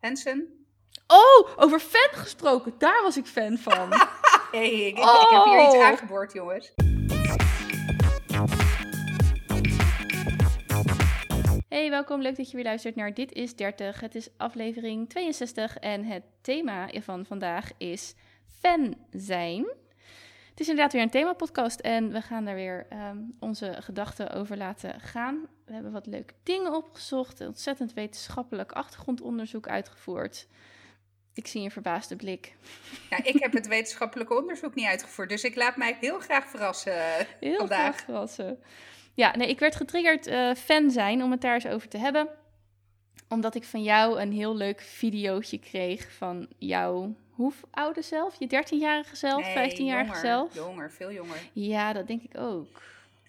Hansen. Oh, over fan gesproken. Daar was ik fan van. hey, ik, heb hier iets Oh. aangeboord, jongens. Hey, welkom. Leuk dat je weer luistert naar Dit is 30. Het is aflevering 62 en het thema van vandaag is fan zijn. Het is inderdaad weer een themapodcast en we gaan daar weer ehm, onze gedachten over laten gaan. We hebben wat leuke dingen opgezocht, ontzettend wetenschappelijk achtergrondonderzoek uitgevoerd. Ik zie een verbaasde blik. Ja, ik heb het wetenschappelijke onderzoek niet uitgevoerd, dus ik laat mij heel graag verrassen Heel vandaag. graag verrassen. Ja, nee, ik werd getriggerd eh, fan zijn om het daar eens over te hebben. Omdat ik van jou een heel leuk videootje kreeg van jouw hoe oude zelf? Je 13-jarige zelf, Nee, 15-jarige jonger, zelf? Jonger, veel jonger. Ja, dat denk ik ook.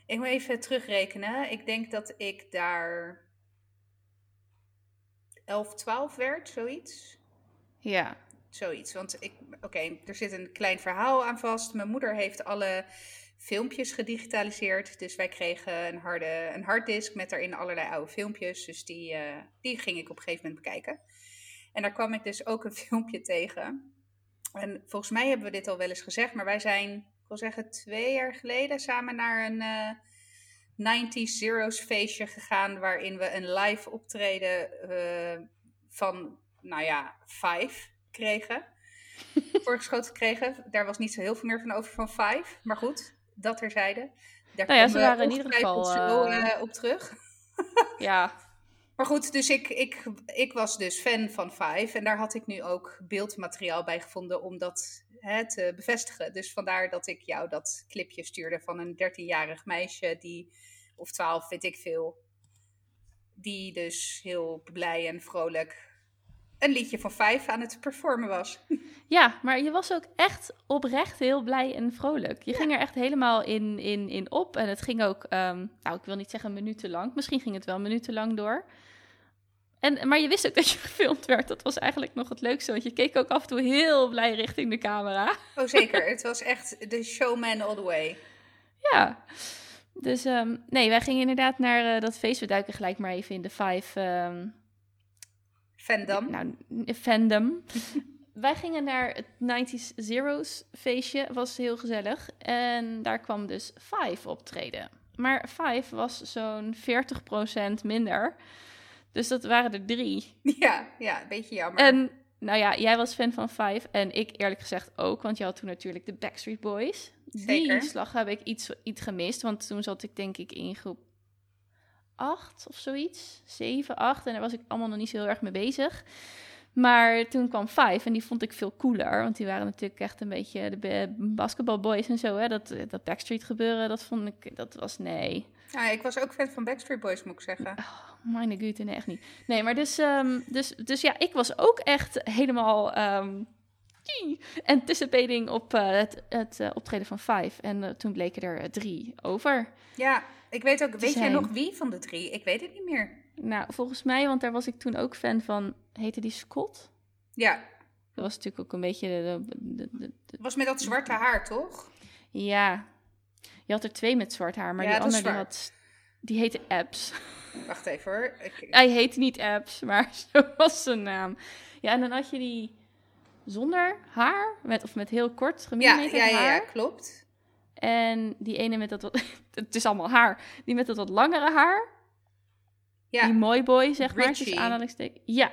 Ik moet even terugrekenen. Ik denk dat ik daar 11, 12 werd, zoiets. Ja. Zoiets. Want ik, oké, er zit een klein verhaal aan vast. Mijn moeder heeft alle filmpjes gedigitaliseerd. Dus wij kregen een, harde, een harddisk met daarin allerlei oude filmpjes. Dus die, eh, die ging ik op een gegeven moment bekijken. En daar kwam ik dus ook een filmpje tegen. En volgens mij hebben we dit al wel eens gezegd, maar wij zijn, ik wil zeggen, twee jaar geleden samen naar een eh 90s Zeros feestje gegaan. Waarin we een live optreden eh, van, nou ja, Five kregen. Voorgeschoten kregen. Daar was niet zo heel veel meer van over van Five. Maar goed, dat terzijde. Daar Nou ja, komen ze we waren in ieder geval, zo eh, op terug. Ja. Maar goed, dus ik, ik, ik was dus fan van Five. En daar had ik nu ook beeldmateriaal bij gevonden om dat hè, te bevestigen. Dus vandaar dat ik jou dat clipje stuurde van een 13-jarig meisje die, of 12, weet ik veel. Die dus heel blij en vrolijk een liedje van Five aan het performen was. ja, maar je was ook echt oprecht heel blij en vrolijk. Je ging er echt helemaal in, in, in op. En het ging ook, ehm, nou ik wil niet zeggen minutenlang. Misschien ging het wel minutenlang door. En, maar je wist ook dat je gefilmd werd. Dat was eigenlijk nog het leukste. Want je keek ook af en toe heel blij richting de camera. Oh zeker, het was echt de showman all the way. Ja. Dus ehm, nee, wij gingen inderdaad naar eh, dat feest. We duiken gelijk maar even in de Five ehm, Fandom. nou, fandom. wij gingen naar het 90s Zeros feestje. Was heel gezellig. En daar kwam dus Five optreden. Maar Five was zo'n 40% minder. Dus dat waren er drie. Ja, ja, een beetje jammer. En nou ja, jij was fan van Five en ik eerlijk gezegd ook, want je had toen natuurlijk de Backstreet Boys. Zeker. Die slag heb ik iets, iets gemist, want toen zat ik denk ik in groep 8 of zoiets, 7, 8 en daar was ik allemaal nog niet zo heel erg mee bezig. Maar toen kwam Five en die vond ik veel cooler, want die waren natuurlijk echt een beetje de ba- basketbalboys en zo. Hè? Dat, dat Backstreet gebeuren, dat vond ik, dat was nee. Ja, ik was ook fan van Backstreet Boys, moet ik zeggen. Meine güte, nee, echt niet. Nee, maar dus, ehm, dus, dus ja, ik was ook echt helemaal jee, anticipating op eh, het, het eh, optreden van Five. En eh, toen bleken er drie over. Ja, ik weet ook, weet jij nog wie van de drie? Ik weet het niet meer. Nou, volgens mij, want daar was ik toen ook fan van, heette die Scott? Ja, Dat was natuurlijk ook een beetje de... de, de, de- de- was met dat zwarte haar, toch? ja, je had er twee met zwart haar, maar Ja, die andere die had... Die heette Abs. Wacht even hoor. Ik, Hij heette niet Abs, maar zo was zijn naam. Ja, en dan had je die zonder haar, met, of met heel kort ja, gemillimeterd ja, ja, haar. ja, klopt. En die ene met dat wat, het is allemaal haar, die met dat wat langere haar. Ja, Die mooi boy, zeg maar, Richie. tussen aanhalingstekens. Ja.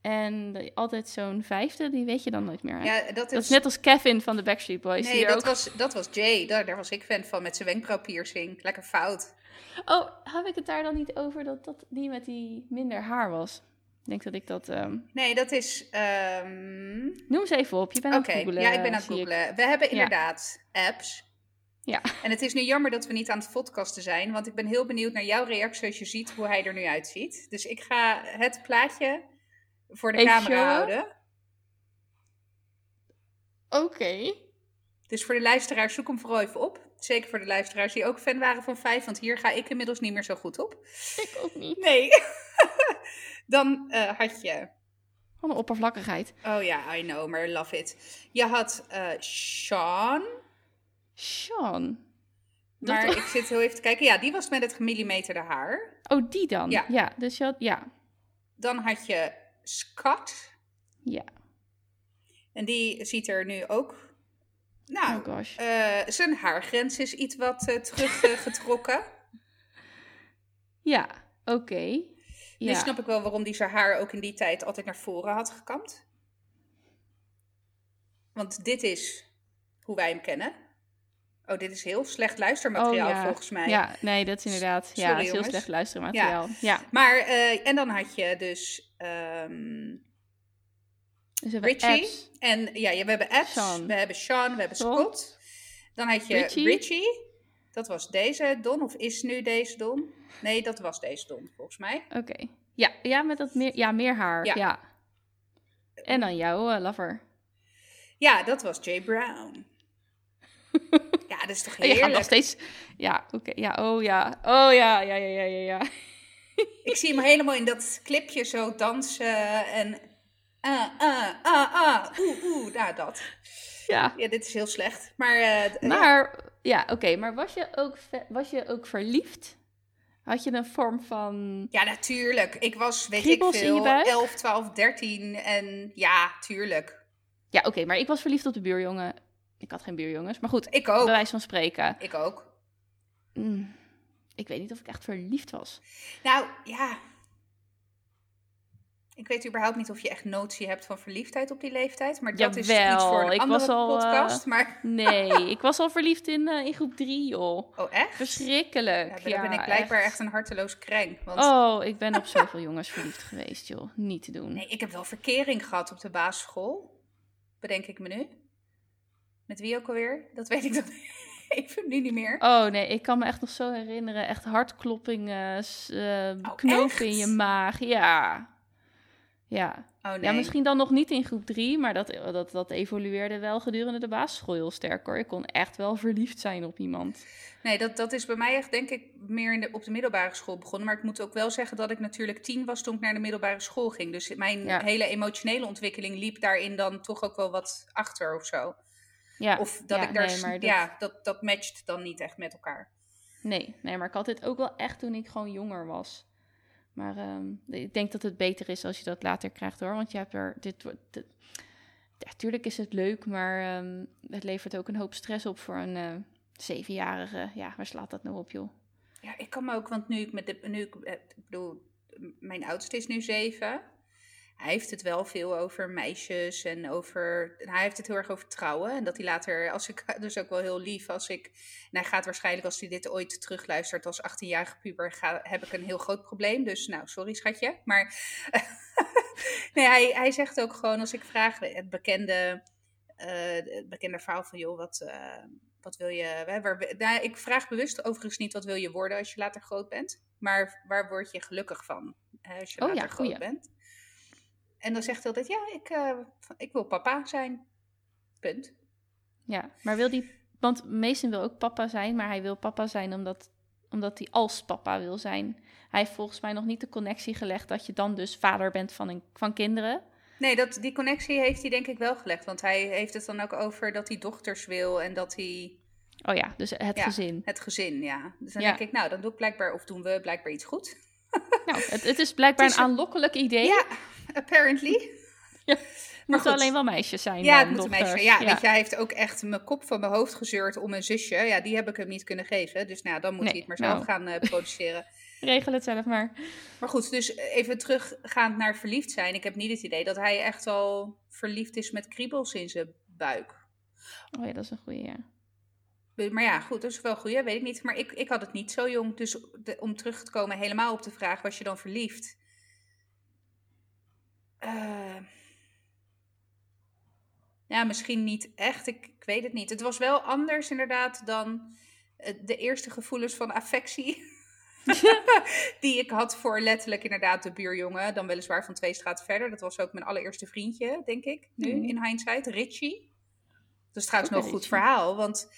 En altijd zo'n vijfde, die weet je dan nooit meer. hè? ja dat, dat is, is net als Kevin van de Backstreet Boys. Nee, dat ook... was, dat was Jay. Daar, daar was ik fan van met zijn wenkbrauwpiercing. Lekker fout. Oh, heb ik het daar dan niet over dat dat die met die minder haar was? Ik denk dat ik dat... ehm, Nee, dat is. ehm, Noem eens even op, je bent aan het googlen. ja, ik ben aan het ik. googlen. We hebben Ja. inderdaad apps. Ja. En het is nu jammer dat we niet aan het podcasten zijn, want ik ben heel benieuwd naar jouw reactie als je ziet hoe hij er nu uitziet. Dus ik ga het plaatje voor de Even camera showen? houden. Oké. Dus voor de luisteraars, zoek hem vooral even op. Zeker voor de luisteraars die ook fan waren van Vijf, want hier ga ik inmiddels niet meer zo goed op. Ik ook niet. Nee. Dan eh, had je, een oppervlakkigheid. oh ja, I know, maar love it. Je had eh Sean, Sean. Dat- maar ik zit heel even te kijken. Ja, die was met het gemillimeterde haar. Oh, die dan? Ja. Ja, dus je had, ja. Dan had je Scott. Ja. En die ziet er nu ook... Nou, Oh gosh. eh, zijn haargrens is iets wat eh, teruggetrokken. Ja, oké. Nu Ja. snap ik wel waarom hij zijn haar ook in die tijd altijd naar voren had gekamd. Want dit is hoe wij hem kennen. Oh, dit is heel slecht luistermateriaal Oh, ja. volgens mij. Ja, nee, dat is inderdaad. ja, het is heel jongens. slecht luistermateriaal. Ja. Maar, eh, en dan had je dus hebben Richie. apps. En ja, we hebben apps, Sean. we hebben Sean, we hebben Scott. Scott. Dan had je Richie. Richie. Dat was deze Don, of is nu deze Don? Nee, dat was deze Don, volgens mij. Oké. Ja, ja, met dat meer, ja, meer haar. Ja. Ja. En dan jouw eh, lover. Ja, dat was Jay Brown. Ja, dat is toch Oh, je gaat nog heerlijk. steeds... Ja, oké. Ja, oh ja. Oh ja, ja, ja, ja, ja, ja. Ik zie hem helemaal in dat clipje zo dansen en... Ah, ah, ah, ah, oeh, oeh, nou dat. Ja. Ja, dit is heel slecht. Maar, ja. Maar, ja, oké. maar was je, ook was je ook verliefd? Had je een vorm van... Ja, natuurlijk. Ik was, weet ik veel, buik? 11, 12, 13 en ja, tuurlijk. Ja, oké, maar ik was verliefd op de buurjongen. Ik had geen buurjongens, maar goed. Ik Bij ook. wijze van spreken. Ik ook. Mm, ik weet niet of ik echt verliefd was. Nou, ja. Ik weet überhaupt niet of je echt notie hebt van verliefdheid op die leeftijd. Maar dat is iets voor een ik andere was al, eh, podcast. Maar, Nee, ik was al verliefd in, eh, in groep drie, joh. oh echt? Verschrikkelijk. Ja, dan ben ik blijkbaar echt. een harteloos kreng. Want Oh, ik ben op zoveel jongens verliefd geweest, joh. Niet te doen. nee, ik heb wel verkering gehad op de basisschool. Bedenk ik me nu. Met wie ook alweer? Dat weet ik dan even nu niet meer. Oh nee, ik kan me echt nog zo herinneren. Echt hartkloppingen, Oh, knopen in je maag. Ja. Ja. Oh nee. ja, misschien dan nog niet in groep drie, maar dat, dat, dat evolueerde wel gedurende de basisschool heel sterk hoor. Ik kon echt wel verliefd zijn op iemand. Nee, dat, dat is bij mij echt denk ik meer in de, op de middelbare school begonnen. Maar ik moet ook wel zeggen dat ik natuurlijk tien was toen ik naar de middelbare school ging. Dus mijn Ja. hele emotionele ontwikkeling liep daarin dan toch ook wel wat achter of zo. Ja. Of dat ja, ik daar, nee, maar ja, dat, dat matcht dan niet echt met elkaar. Nee, nee, maar ik had dit ook wel echt toen ik gewoon jonger was. Maar ehm, ik denk dat het beter is als je dat later krijgt hoor. Want je hebt er. Dit, dit, ja, tuurlijk is het leuk, maar ehm, het levert ook een hoop stress op voor een eh, zevenjarige. Ja, waar slaat dat nou op, joh? Ja, ik kan me ook, want nu ik met de, nu ik, eh, ik bedoel, mijn oudste is nu zeven. Hij heeft het wel veel over meisjes en over, hij heeft het heel erg over trouwen. En dat hij later, als ik, dus ook wel heel lief, als ik, en hij gaat waarschijnlijk als hij dit ooit terugluistert als 18-jarige puber, ga, heb ik een heel groot probleem. Dus nou, sorry schatje. Maar nee, hij, hij zegt ook gewoon als ik vraag, het bekende, eh, het bekende verhaal van, joh, wat... eh, wat wil je. Hè, waar, nou, ik vraag bewust overigens niet wat wil je worden als je later groot bent. Maar waar word je gelukkig van hè, als je Oh ja, later groot goeie. bent? En dan zegt hij altijd: Ja, ik, eh, ik wil papa zijn. Punt. Ja, maar wil die. Want Mason wil ook papa zijn, maar hij wil papa zijn omdat, omdat hij als papa wil zijn. Hij heeft volgens mij nog niet de connectie gelegd dat je dan dus vader bent van, een, van kinderen. Nee, dat, die connectie heeft hij denk ik wel gelegd. Want hij heeft het dan ook over dat hij dochters wil en dat hij Oh ja, dus het Ja. gezin. het gezin, ja. Dus dan Ja. denk ik, nou, dan doe ik blijkbaar, of doen we blijkbaar iets goed. Nou, het, het is blijkbaar Het is een een- aanlokkelijk idee. Ja, apparently. Moeten goed. alleen wel meisjes zijn. Ja, het dan, moet een dochters. meisje. Ja, weet je, hij heeft ook echt mijn kop van mijn hoofd gezeurd om een zusje. Ja, die heb ik hem niet kunnen geven. Dus nou, dan moet Nee, hij het maar zelf nou. gaan eh, produceren. Regel het zelf maar. Maar goed, dus even teruggaand naar verliefd zijn. Ik heb niet het idee dat hij echt al verliefd is met kriebels in zijn buik. Oh ja, dat is een goede, ja. Maar ja, goed, dat is wel goed, weet ik niet. Maar ik, ik had het niet zo jong. Dus de- om terug te komen helemaal op de vraag, was je dan verliefd? Eh, ja, misschien niet echt. Ik, ik weet het niet. Het was wel anders inderdaad dan eh, de eerste gevoelens van affectie. die ik had voor letterlijk inderdaad de buurjongen. Dan weliswaar van twee straten verder. Dat was ook mijn allereerste vriendje, denk ik. Nu, Mhm. in hindsight. Richie. Dat is trouwens nog een goed verhaal. Want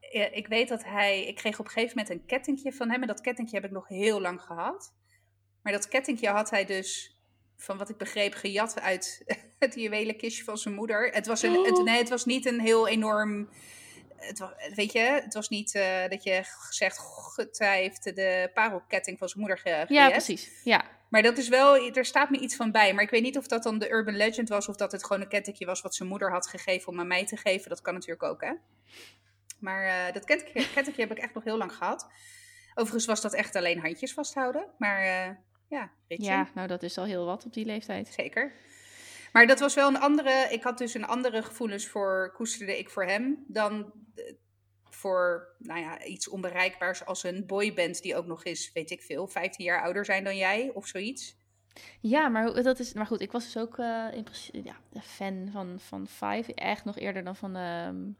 eh, ik weet dat hij... Ik kreeg op een gegeven moment een kettingje van hem. En dat kettingje heb ik nog heel lang gehad. Maar dat kettingje had hij dus, van wat ik begreep, gejat uit het juwelenkistje van zijn moeder. Het was, een, het, Oh. nee, het was niet een heel enorm... Het was, weet je, het was niet eh, dat je zegt, "God, hij heeft de parelketting van zijn moeder ge Ja, gejet." precies. Ja. maar dat is wel, er staat me iets van bij. Maar ik weet niet of dat dan de urban legend was of dat het gewoon een kettingje was wat zijn moeder had gegeven om aan mij te geven. Dat kan natuurlijk ook, hè. Maar eh, dat kettingje, kettingje heb ik echt nog heel lang gehad. Overigens was dat echt alleen handjes vasthouden. Maar uh, ja. Ja, nou dat is al heel wat op die leeftijd. Zeker. Maar dat was wel een andere, ik had dus een andere gevoelens voor, koesterde ik voor hem dan voor nou ja, iets onbereikbaars als een boyband die ook nog eens, weet ik veel, 15 jaar ouder zijn dan jij of zoiets. Ja, maar dat is. Maar goed, ik was dus ook uh, in principe ja, de fan van, van Five. Echt nog eerder dan van, uh, van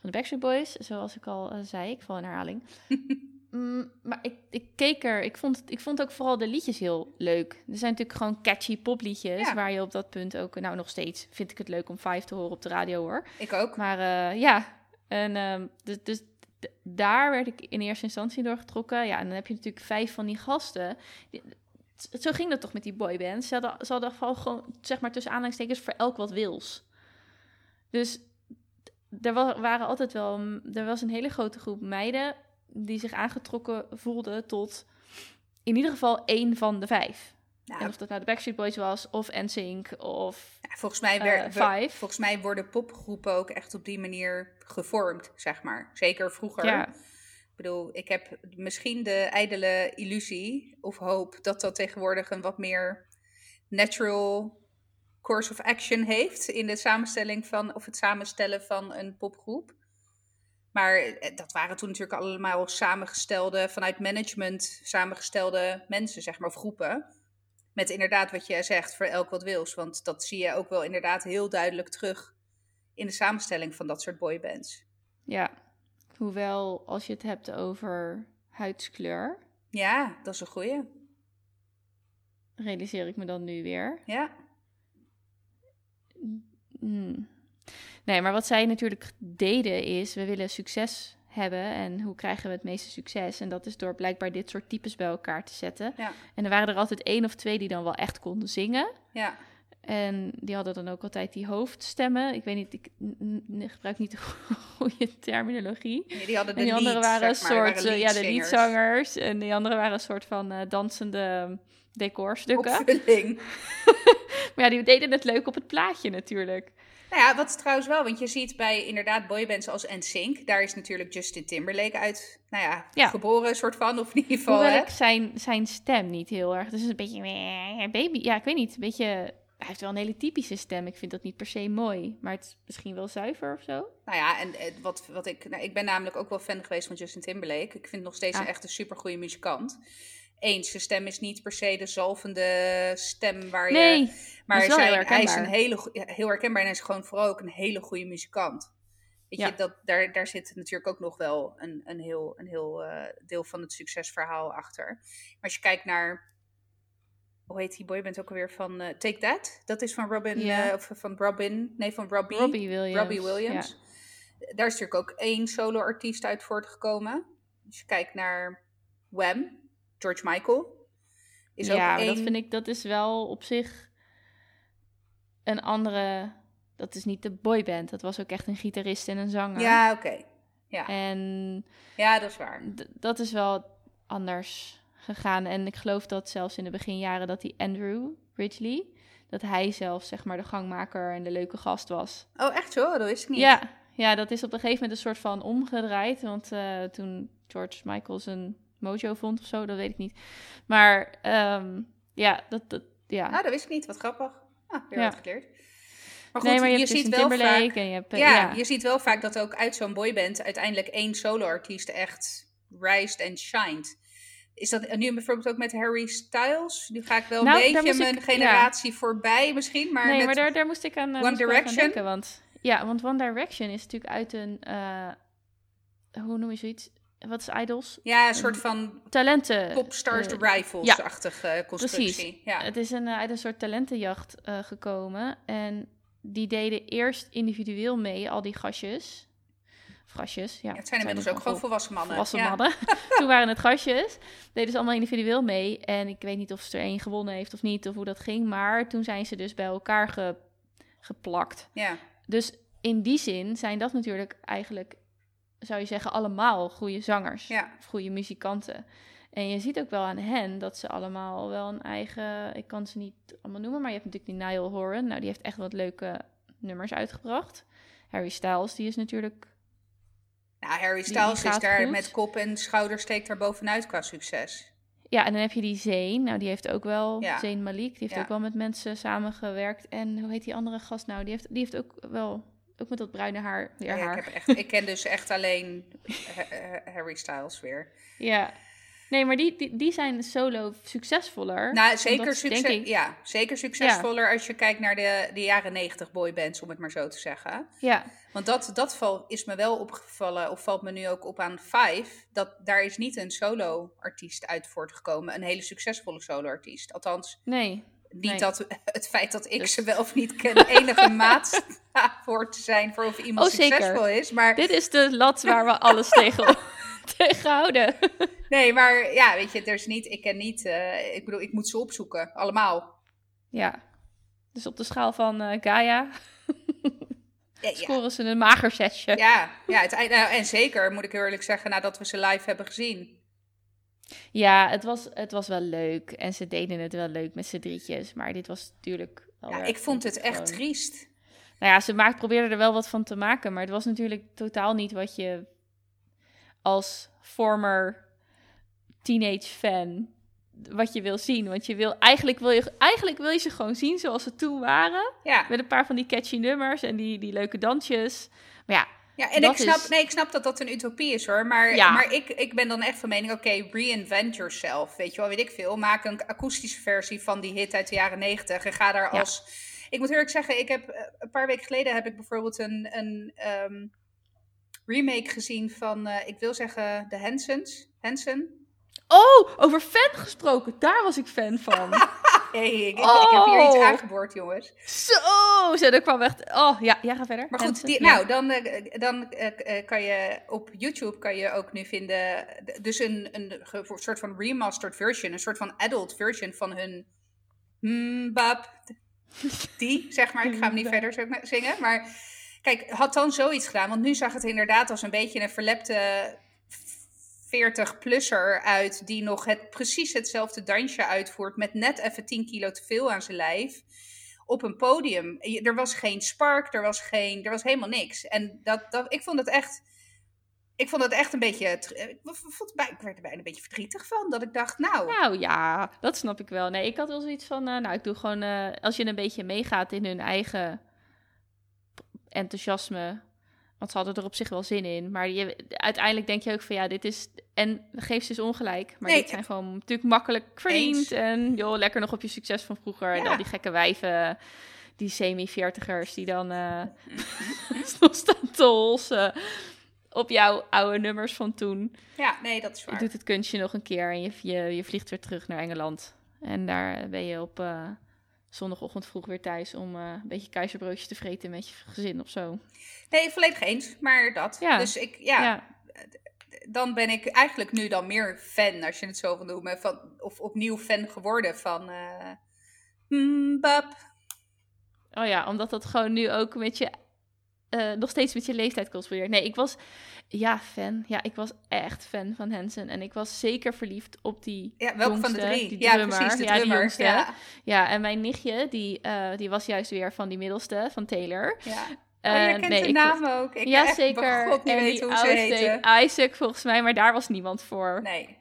de Backstreet Boys. Zoals ik al uh, zei. Ik val in herhaling. mm, maar ik, ik keek er. Ik vond, ik vond ook vooral de liedjes heel leuk. Er zijn natuurlijk gewoon catchy popliedjes. Ja. Waar je op dat punt ook. Nou, nog steeds vind ik het leuk om Five te horen op de radio hoor. Ik ook. Maar uh, ja, en um, dus, dus daar werd ik in eerste instantie door getrokken. Ja, en dan heb je natuurlijk vijf van die gasten. Die, zo ging dat toch met die boybands. Ze hadden, ze hadden gewoon, zeg maar, tussen aanhalingstekens voor elk wat wils. Dus er was, waren altijd wel... Er was een hele grote groep meiden die zich aangetrokken voelden tot in ieder geval één van de vijf. Nou, en of dat nou de Backstreet Boys was, of NSYNC, of ja, volgens, mij uh, Five. volgens mij worden popgroepen ook echt op die manier gevormd, zeg maar. Zeker vroeger. Ja. Ik bedoel, ik heb misschien de ijdele illusie of hoop dat dat tegenwoordig een wat meer natural course of action heeft in de samenstelling van, of het samenstellen van een popgroep. Maar dat waren toen natuurlijk allemaal samengestelde, vanuit management samengestelde mensen, zeg maar, of groepen. Met inderdaad wat je zegt, voor elk wat wils. Want dat zie je ook wel inderdaad heel duidelijk terug in de samenstelling van dat soort boybands. Ja, hoewel als je het hebt over huidskleur. Ja, dat is een goeie. Realiseer ik me dan nu weer. Ja. Hmm. Nee, maar wat zij natuurlijk deden is, we willen succes hebben en hoe krijgen we het meeste succes. En dat is door blijkbaar dit soort types bij elkaar te zetten. Ja. En er waren er altijd één of twee die dan wel echt konden zingen. Ja. En die hadden dan ook altijd die hoofdstemmen. Ik weet niet, ik gebruik niet de goede terminologie. Nee, die hadden de en die andere lead, waren een soort, waren eh, ja, de liedzangers. En die andere waren een soort van eh, dansende decorstukken. Opvulling. Maar ja, die deden het leuk op het plaatje natuurlijk. Nou ja, wat is trouwens wel, want je ziet bij inderdaad boybands als NSYNC, daar is natuurlijk Justin Timberlake uit, nou ja, Ja. geboren soort van, of in ieder geval, Hoewel hè? ik zijn, zijn stem niet heel erg... Dus een beetje... Baby, ja, ik weet niet. Een beetje... Hij heeft wel een hele typische stem. Ik vind dat niet per se mooi. Maar het is misschien wel zuiver of zo. Nou ja, en eh, wat, wat ik, nou, ik ben namelijk ook wel fan geweest van Justin Timberlake. Ik vind nog steeds Ah. een echt een supergoeie muzikant. Eens, zijn stem is niet per se de zalvende stem waar je... Nee, maar is zijn- heel hij is een herkenbaar. hele, heel herkenbaar en hij is gewoon vooral ook een hele goede muzikant. Weet Ja. je, dat, daar, daar zit natuurlijk ook nog wel een, een heel, een heel eh, deel van het succesverhaal achter. Maar als je kijkt naar, hoe heet die boyband ook alweer van eh, Take That? Dat is van Robin, eh, of van Robin, nee van Robbie. Robbie Williams. Robbie Williams. Daar is natuurlijk ook één solo-artiest uit voortgekomen. Als je kijkt naar Wham, George Michael. Is ja, ook dat vind ik... Dat is wel op zich een andere... Dat is niet de boyband. Dat was ook echt een gitarist en een zanger. Ja, oké. Ja. En ja, dat is waar. dat is wel anders gegaan. En ik geloof dat zelfs in de beginjaren dat die Andrew Ridgely... Dat hij zelf zeg maar de gangmaker en de leuke gast was. Oh, echt zo? Dat ik niet. Ja, ja, dat is op een gegeven moment een soort van omgedraaid. Want eh, toen George Michael zijn mojo vond of zo, dat weet ik niet. Maar ehm, ja, dat, dat, ja. Ah, dat wist ik niet. Wat grappig. Ah, weer Ja. wat geleerd. Maar goed, nee, maar je, ziet wel vaak... en je hebt... eh, Ja, ja, je ziet wel vaak dat ook uit zo'n boyband uiteindelijk één solo-artiest echt rised and shined. Is dat nu bijvoorbeeld ook met Harry Styles? Nu ga ik wel Nou, een daar beetje mijn ik- generatie voorbij misschien, maar nee, maar daar, daar moest ik aan, eh, One Direction? denken. Want, ja, want One Direction is natuurlijk uit een... eh, hoe noem je zoiets? Wat is Idols? Ja, een soort van Talenten. popstars eh, rifles-achtige constructie. Ja. Het is een, eh, uit een soort talentenjacht eh, gekomen. En die deden eerst individueel mee, al die gastjes. Of gastjes, ja. Ja, het zijn inmiddels ook gewoon volwassen mannen. volwassen ja. mannen. Toen waren het gastjes. Deden ze allemaal individueel mee. En ik weet niet of ze er één gewonnen heeft of niet, of hoe dat ging. Maar toen zijn ze dus bij elkaar ge- geplakt. Ja. Dus in die zin zijn dat natuurlijk eigenlijk, zou je zeggen, allemaal goede zangers. Ja. Of goede muzikanten. En je ziet ook wel aan hen dat ze allemaal wel een eigen... Ik kan ze niet allemaal noemen, maar je hebt natuurlijk die Niall Horan. Nou, die heeft echt wat leuke nummers uitgebracht. Harry Styles, die is natuurlijk... Nou, Harry Styles is daar goed. met kop en schouder steekt daar bovenuit qua succes. Ja, en dan heb je die Zayn. Nou, die heeft ook wel... Ja. Zayn Malik, die heeft Ja. ook wel met mensen samengewerkt. En hoe heet die andere gast nou? Die heeft, die heeft ook wel... Ook met dat bruine haar, weer Ja, haar. ik, heb echt, ik ken dus echt alleen Ha- Ha- Harry Styles weer. Ja. Nee, maar die, die, die zijn solo succesvoller. Nou, zeker, succes, ik, ja, zeker succesvoller als je kijkt naar de, de jaren negentig boybands, om het maar zo te zeggen. ja, Want dat, dat val, is me wel opgevallen, of valt me nu ook op aan Five, dat daar is niet een solo-artiest uit voortgekomen. Een hele succesvolle solo-artiest. Althans, nee. Niet Nee. dat het feit dat ik Dus- ze wel of niet ken enige maatstaf voor te zijn voor of iemand Oh, succesvol is. Maar Dit is de lat waar we alles tegen, tegen houden. nee, maar ja, weet je, er is niet, ik ken niet, eh, ik bedoel, ik moet ze opzoeken, allemaal. Ja. Dus op de schaal van eh, Gaia Ja, ja. scoren ze een mager setje. Ja, ja het, nou, en zeker moet ik eerlijk zeggen, nadat we ze live hebben gezien. Ja, het was, het was wel leuk. En ze deden het wel leuk met z'n drietjes. Maar dit was natuurlijk... Ja, ik vond het echt gewoon- triest. Nou ja, ze maakt, probeerden er wel wat van te maken. Maar het was natuurlijk totaal niet wat je als former teenage fan... wat je wil zien. Want je wil, eigenlijk, wil je, eigenlijk wil je ze gewoon zien zoals ze toen waren. Ja, Met een paar van die catchy nummers en die, die leuke dansjes. Maar ja, ja en dat ik snap, is- nee, ik snap dat dat een utopie is hoor. Maar, Ja. maar ik, ik ben dan echt van mening, oké, reinvent yourself. Weet je wel, weet ik veel. Maak een akoestische versie van die hit uit de jaren negentig. En ga daar Ja. als... Ik moet eerlijk zeggen, ik heb, eh, een paar weken geleden heb ik bijvoorbeeld een, een ehm, remake gezien van, eh, ik wil zeggen, de Hansons. Hansen. Oh, over fan gesproken. Daar was ik fan van. Hey, ik, heb hier iets Oh. aangeboord, jongens. Zo, zo, dat kwam echt... Oh, ja, ja ga verder. Maar goed, die, nou, dan, eh, dan eh, eh, kan je op YouTube kan je ook nu vinden, dus een, een soort van remastered version, een soort van adult version van hun hmm, bap, die, zeg maar. Ik ga hem niet verder zingen, maar kijk, had dan zoiets gedaan, want nu zag het inderdaad als een beetje een verlepte 40-plusser uit, die nog het, precies hetzelfde dansje uitvoert met net even 10 kilo te veel aan zijn lijf op een podium. Er was geen spark, er was, geen, er was helemaal niks. En dat, dat, ik vond het echt. Ik vond het echt een beetje. bij- ik werd er bijna een beetje verdrietig van. Dat ik dacht, nou. Nou ja, dat snap ik wel. Nee, ik had wel zoiets van, eh, nou, ik doe gewoon, eh, als je een beetje meegaat in hun eigen enthousiasme, want ze hadden er op zich wel zin in, maar je, uiteindelijk denk je ook van, ja, dit is, en geef ze eens ongelijk, maar Nee, dit zijn gewoon natuurlijk makkelijk verdiend en joh, lekker nog op je succes van vroeger en al die gekke wijven, die semi-veertigers die dan nog staan te holsen op jouw oude nummers van toen. Ja, nee, dat is Je waar. doet het kunstje nog een keer en je, je, je vliegt weer terug naar Engeland. En daar ben je op eh, zondagochtend vroeg weer thuis om eh, een beetje keizerbroodjes te vreten met je gezin of zo. Nee, volledig eens. Maar dat. Ja. Dus ik, ja, Ja, dan ben ik eigenlijk nu dan meer fan, als je het zo wil noemen. Van, of opnieuw fan geworden van. bap. Oh ja, omdat dat gewoon nu ook met je, eh, nog steeds met je leeftijd correspondeert. Nee, ik was, ja, fan. Ja, ik was echt fan van Hansen. En ik was zeker verliefd op die Ja, welke van de jongste, drie? die Ja, drummer. precies, de Ja, die drummer. jongste. ja, Ja, en mijn nichtje, die, eh, die was juist weer van die middelste, van Taylor. ja. Oh, jij kent nee, de ik- naam ook. Ik ja, zeker. God niet en weten hoe ze. Isaac volgens mij, maar daar was niemand voor. Nee.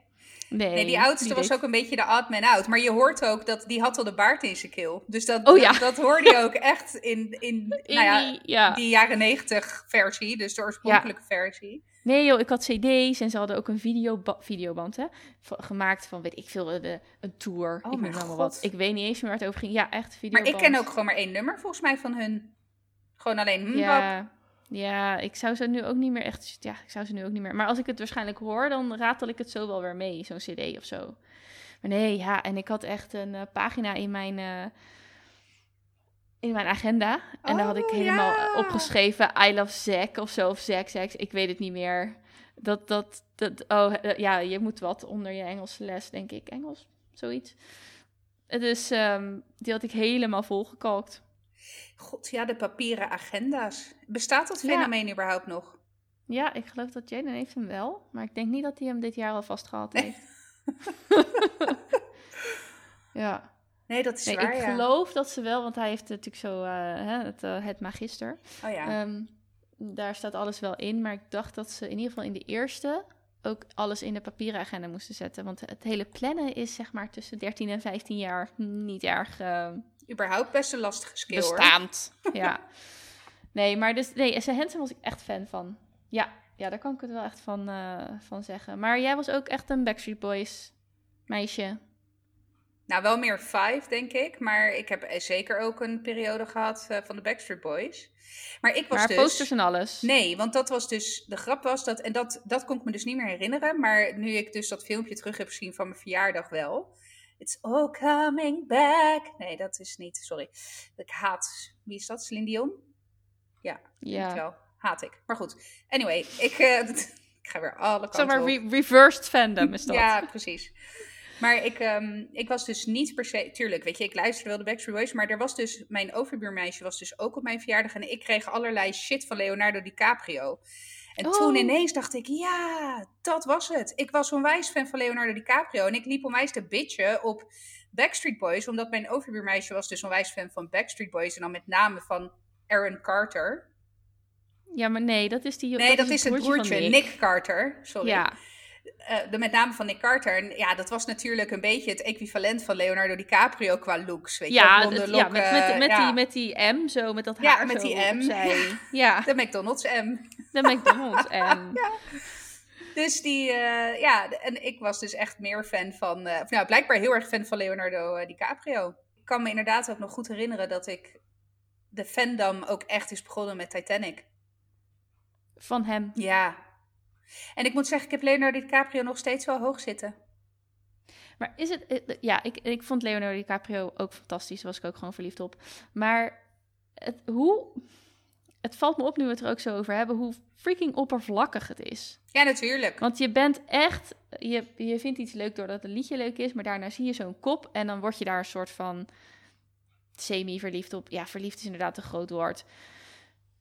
Nee, Nee, die oudste die was ook een beetje de odd man out. Maar je hoort ook dat die had al de baard in zijn keel. Dus dat, Oh ja. dat, dat hoorde je ook echt in, in, In nou ja, die, ja. die jaren negentig versie. Dus de oorspronkelijke versie. Nee joh, ik had cd's en ze hadden ook een videoba videoband hè, gemaakt van, weet ik veel, de, een tour. Oh ik noem maar wat. Ik weet niet eens meer waar het over ging. Ja, echt Maar videoband. ik ken ook gewoon maar één nummer volgens mij van hun. Gewoon alleen. Ja, ja, ik zou ze nu ook niet meer echt... Ja, ik zou ze nu ook niet meer... Maar als ik het waarschijnlijk hoor, dan ratel ik het zo wel weer mee. Zo'n cd of zo. Maar nee, ja. En ik had echt een eh, pagina in mijn... eh, in mijn agenda. En daar had ik Oh, helemaal ja. opgeschreven... I love Zack of zo. Of Zack, Zack. Ik weet het niet meer. Dat, dat, dat... Oh, eh, ja. Je moet wat onder je Engelse les, denk ik. Engels, zoiets. Dus ehm, die had ik helemaal volgekalkt. God, ja, de papieren agenda's. Bestaat dat Ja. fenomeen überhaupt nog? Ja, ik geloof dat Jaden heeft hem wel. Maar ik denk niet dat hij hem dit jaar al vastgehaald Nee. heeft. ja. Nee, dat is Nee, waar, ik ja. geloof dat ze wel, want hij heeft natuurlijk zo eh, hè, het, eh, het magister. Oh ja. Ehm, daar staat alles wel in, maar ik dacht dat ze in ieder geval in de eerste ook alles in de papieren agenda moesten zetten. Want het hele plannen is zeg maar tussen 13 en 15 jaar niet erg eh, Überhaupt best een lastige skill, hoor. bestaand. ja. Nee, maar dus, nee, S.A. Hansen was ik echt fan van. Ja, ja daar kan ik het wel echt van, eh, van zeggen. Maar jij was ook echt een Backstreet Boys meisje. Nou, wel meer five, denk ik. Maar ik heb eh, zeker ook een periode gehad eh, van de Backstreet Boys. Maar ik was maar dus... posters en alles. Nee, want dat was dus... De grap was dat... En dat, dat kon ik me dus niet meer herinneren. Maar nu ik dus dat filmpje terug heb gezien van mijn verjaardag wel... It's all coming back. Nee, dat is niet... Sorry. Ik haat... Wie is dat? Celine Dion? Ja, Ja. wel. Haat ik. Maar goed. Anyway, ik... eh, ik ga weer alle kanten Zeg maar re- reversed fandom is dat. Ja, precies. Maar ik, ehm, ik was dus niet per se... Tuurlijk, weet je, ik luisterde wel de Backstreet Boys. Maar er was dus... Mijn overbuurmeisje was dus ook op mijn verjaardag. En ik kreeg allerlei shit van Leonardo DiCaprio. En Oh. toen ineens dacht ik... Ja, dat was het. Ik was onwijs fan van Leonardo DiCaprio. En ik liep onwijs te bitchen op Backstreet Boys. Omdat mijn overbuurmeisje was dus onwijs fan van Backstreet Boys. En dan met name van Aaron Carter. Ja, maar nee, dat is die. Nee, dat, is het broertje van Nick. Carter. Sorry. Ja, Eh, de, met name van Nick Carter. En ja, dat was natuurlijk een beetje het equivalent van Leonardo DiCaprio qua looks. Weet je, ja, blonde het- ja, met, met, met, ja. Die, met die M zo, met dat Ja, haar met zo die M. Ja, De McDonald's M. de McDonald's M. Dus die, eh, ja, en ik was dus echt meer fan van, eh, nou, blijkbaar heel erg fan van Leonardo DiCaprio. Ik kan me inderdaad ook nog goed herinneren dat ik de fandom ook echt is begonnen met Titanic. Van hem. Ja. En ik moet zeggen, ik heb Leonardo DiCaprio nog steeds wel hoog zitten. Maar is het... eh, Ja, ik, ik vond Leonardo DiCaprio ook fantastisch. Daar was ik ook gewoon verliefd op. Maar het, hoe... Het valt me op nu we het er ook zo over hebben... hoe freaking oppervlakkig het is. Ja, natuurlijk. Want je bent echt... Je, je vindt iets leuk doordat een liedje leuk is... maar daarna zie je zo'n kop... en dan word je daar een soort van... semi-verliefd op. Ja, verliefd is inderdaad een groot woord.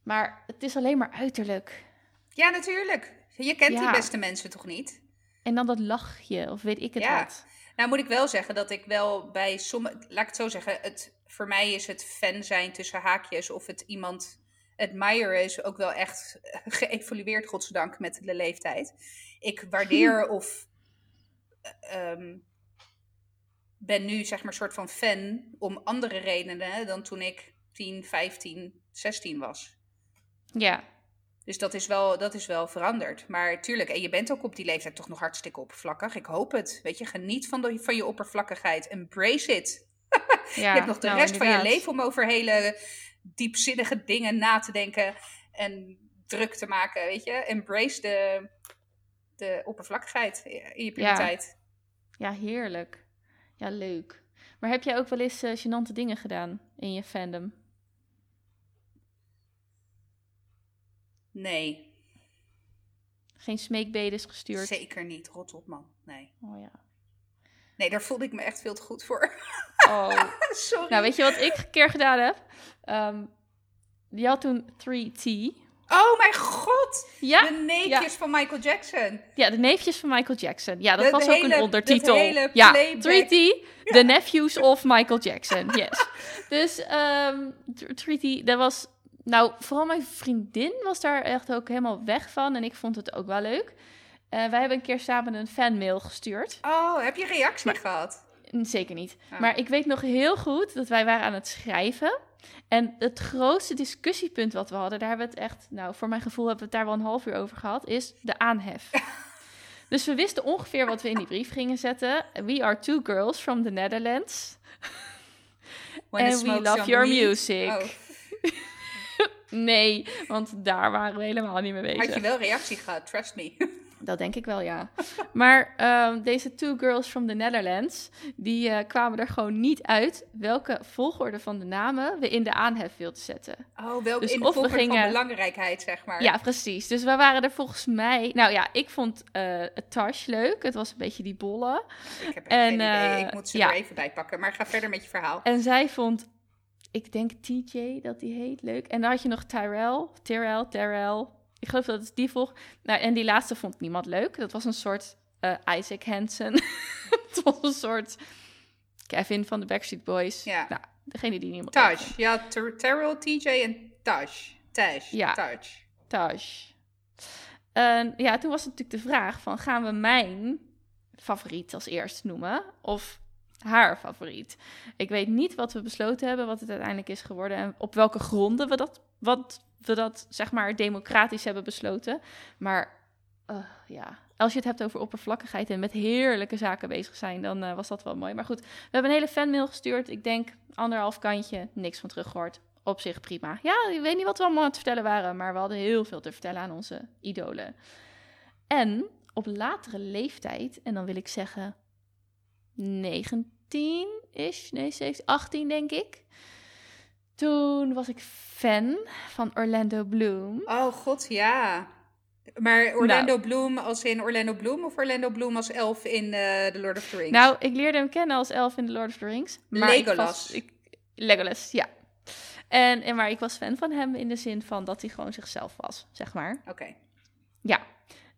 Maar het is alleen maar uiterlijk. Ja, natuurlijk. Je kent die beste mensen toch niet? En dan dat lachje, of weet ik het Ja. wat. Nou moet ik wel zeggen dat ik wel bij sommige... Laat ik het zo zeggen. Het, voor mij is het fan zijn tussen haakjes... of het iemand admiren is ook wel echt geëvolueerd, godzijdank, met de leeftijd. Ik waardeer of... ehm, ben nu zeg maar een soort van fan om andere redenen dan toen ik 10, 15, 16 was. Ja, Dus dat is, wel, dat is wel veranderd. Maar tuurlijk, en je bent ook op die leeftijd toch nog hartstikke oppervlakkig. Ik hoop het. Weet je, geniet van, de, van je oppervlakkigheid. Embrace it. ja. je hebt nog de nou, rest van je leven om over hele diepzinnige dingen na te denken. En druk te maken, weet je. Embrace de, de oppervlakkigheid in je puberteit. Ja, heerlijk. Ja, leuk. Maar heb jij ook wel eens eh gênante dingen gedaan in je fandom? Nee, Geen smeekbedes gestuurd? zeker niet. Rot op, man. Nee. Oh ja. nee, daar voelde ik me echt veel te goed voor. Oh. Sorry. nou, weet je wat ik een keer gedaan heb? Ehm die had toen 3T. Oh mijn god! Ja, de neefjes van Michael Jackson. ja, de neefjes van Michael Jackson. Ja, dat De- was de ook hele- een ondertitel. dat hele ja, playback. 3T, The Nephews of Michael Jackson. Yes. dus ehm 3T, dat was... Nou, vooral mijn vriendin was daar echt ook helemaal weg van. En ik vond het ook wel leuk. Eh, wij hebben een keer samen een fanmail gestuurd. Oh, heb je reactie gehad? Mm, Zeker niet. Ah. Maar ik weet nog heel goed dat wij waren aan het schrijven. En het grootste discussiepunt wat we hadden, daar hebben we het echt, nou, voor mijn gevoel hebben we het daar wel een half uur over gehad, is de aanhef. dus we wisten ongeveer wat we in die brief gingen zetten. We are two girls from the Netherlands. And we love your weed. music. Oh, Nee, want daar waren we helemaal niet mee bezig. had je wel reactie gehad, trust me. Dat denk ik wel, ja. Maar ehm, deze two girls from the Netherlands, die eh, kwamen er gewoon niet uit welke volgorde van de namen we in de aanhef wilden zetten. Oh, wel Dus in de of we volgorde van gingen- belangrijkheid, zeg maar. Ja, precies. Dus we waren er volgens mij... Nou ja, ik vond het Tash leuk. Het was een beetje die bolle. Ik heb echt En, geen idee. Ik eh, moet ze ja. er even bij pakken. Maar ga verder met je verhaal. En zij vond, ik denk TJ dat die heet, leuk. En dan had je nog Tyrell, Tyrell, Tyrell. Ik geloof dat het die volg. Nou, en die laatste vond niemand leuk. Dat was een soort eh, Isaac Hansen. het was een soort Kevin van de Backstreet Boys. Ja. Nou, degene die niemand Taj. Ja, Ter- Terrell, TJ en Taj. Taj. Ja. Taj. Taj. Ja, toen was het natuurlijk de vraag van gaan we mijn favoriet als eerst noemen of haar favoriet? Ik weet niet wat we besloten hebben, wat het uiteindelijk is geworden en op welke gronden we dat, wat we dat zeg maar democratisch hebben besloten. Maar eh, ja, als je het hebt over oppervlakkigheid en met heerlijke zaken bezig zijn, dan eh, was dat wel mooi. Maar goed, we hebben een hele fanmail gestuurd. Ik denk anderhalf kantje, niks van teruggehoord. Op zich prima. Ja, ik weet niet wat we allemaal aan het vertellen waren, maar we hadden heel veel te vertellen aan onze idolen. En op latere leeftijd, en dan wil ik zeggen 19-ish, nee, 17, 18 denk ik. Toen was ik fan van Orlando Bloom. Oh god, ja. Maar Orlando Bloom als in Orlando Bloom of Orlando Bloom als elf in eh The Lord of the Rings? Nou, ik leerde hem kennen als elf in The Lord of the Rings. Maar ik Legolas. was- ik- Legolas, ja. En, en maar ik was fan van hem in de zin van dat hij gewoon zichzelf was, zeg maar. Oké. Ja.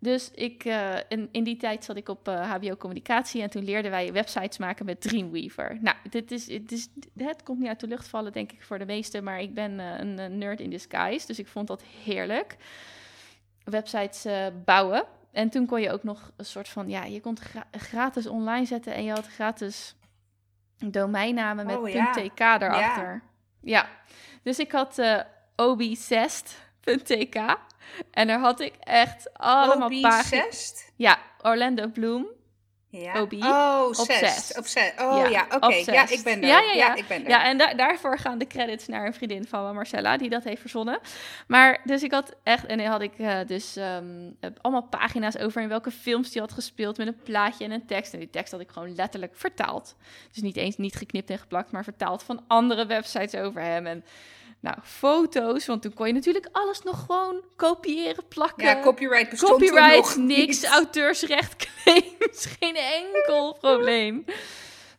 Dus ik, eh, in, in die tijd zat ik op eh, HBO Communicatie en toen leerden wij websites maken met Dreamweaver. Nou, dit is, het, is, het komt niet uit de lucht vallen, denk ik, voor de meesten, maar ik ben eh, een, eh, nerd in disguise, dus ik vond dat heerlijk. Websites eh, bouwen. En toen kon je ook nog een soort van, ja, je kon gra- gratis online zetten en je had gratis domeinnamen met Oh, ja. .tk daarachter. Ja. Dus ik had eh obsessed.tk en daar had ik echt allemaal pagina's. Ja, Orlando Bloom. Ja. Obi. Oh, obsessed. Obsessed. Oh Ja, ja, oké. Ja, ik ben er. Ja, ja, ja. ik ben er. Ja, en da- daarvoor gaan de credits naar een vriendin van me, Marcella, die dat heeft verzonnen. Maar dus ik had echt, en dan had ik eh, dus ehm, eh, allemaal pagina's over in welke films die had gespeeld met een plaatje en een tekst. En die tekst had ik gewoon letterlijk vertaald. Dus niet eens niet geknipt en geplakt, maar vertaald van andere websites over hem. En nou, foto's, want toen kon je natuurlijk alles nog gewoon kopiëren, plakken. Ja, copyright bestond Copyright, nog niks, niet. auteursrecht claims, geen enkel probleem.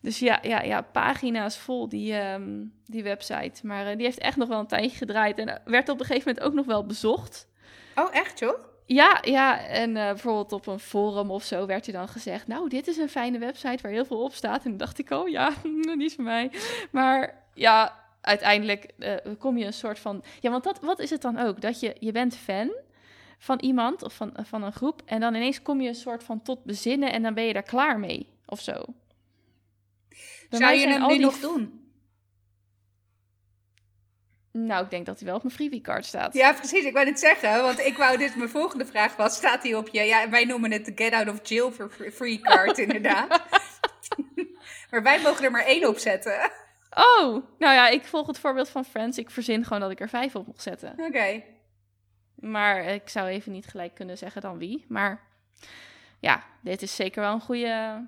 Dus ja, ja, ja, pagina's vol die, ehm, die website. Maar eh, die heeft echt nog wel een tijdje gedraaid en werd op een gegeven moment ook nog wel bezocht. Oh, echt joh? Ja, ja, en eh, bijvoorbeeld op een forum of zo werd er dan gezegd... nou, dit is een fijne website waar heel veel op staat. En dan dacht ik, oh ja, die is voor mij. Maar ja, uiteindelijk eh, kom je een soort van... Ja, want dat, wat is het dan ook? Dat je, je bent fan van iemand of van, van een groep... en dan ineens kom je een soort van tot bezinnen... en dan ben je daar klaar mee, of zo. Bij Zou je hem nu nog doen? Nou, ik denk dat hij wel op mijn freebie-card staat. Ja, precies. Ik wou dit zeggen, want ik wou dit, mijn volgende vraag was, staat hij op je, ja, wij noemen het de get out of jail for free card, inderdaad. maar wij mogen er maar één op zetten. Oh, nou ja, ik volg het voorbeeld van Friends. Ik verzin gewoon dat ik er vijf op mocht zetten. Oké. Maar ik zou even niet gelijk kunnen zeggen dan wie. Maar ja, dit is zeker wel een goede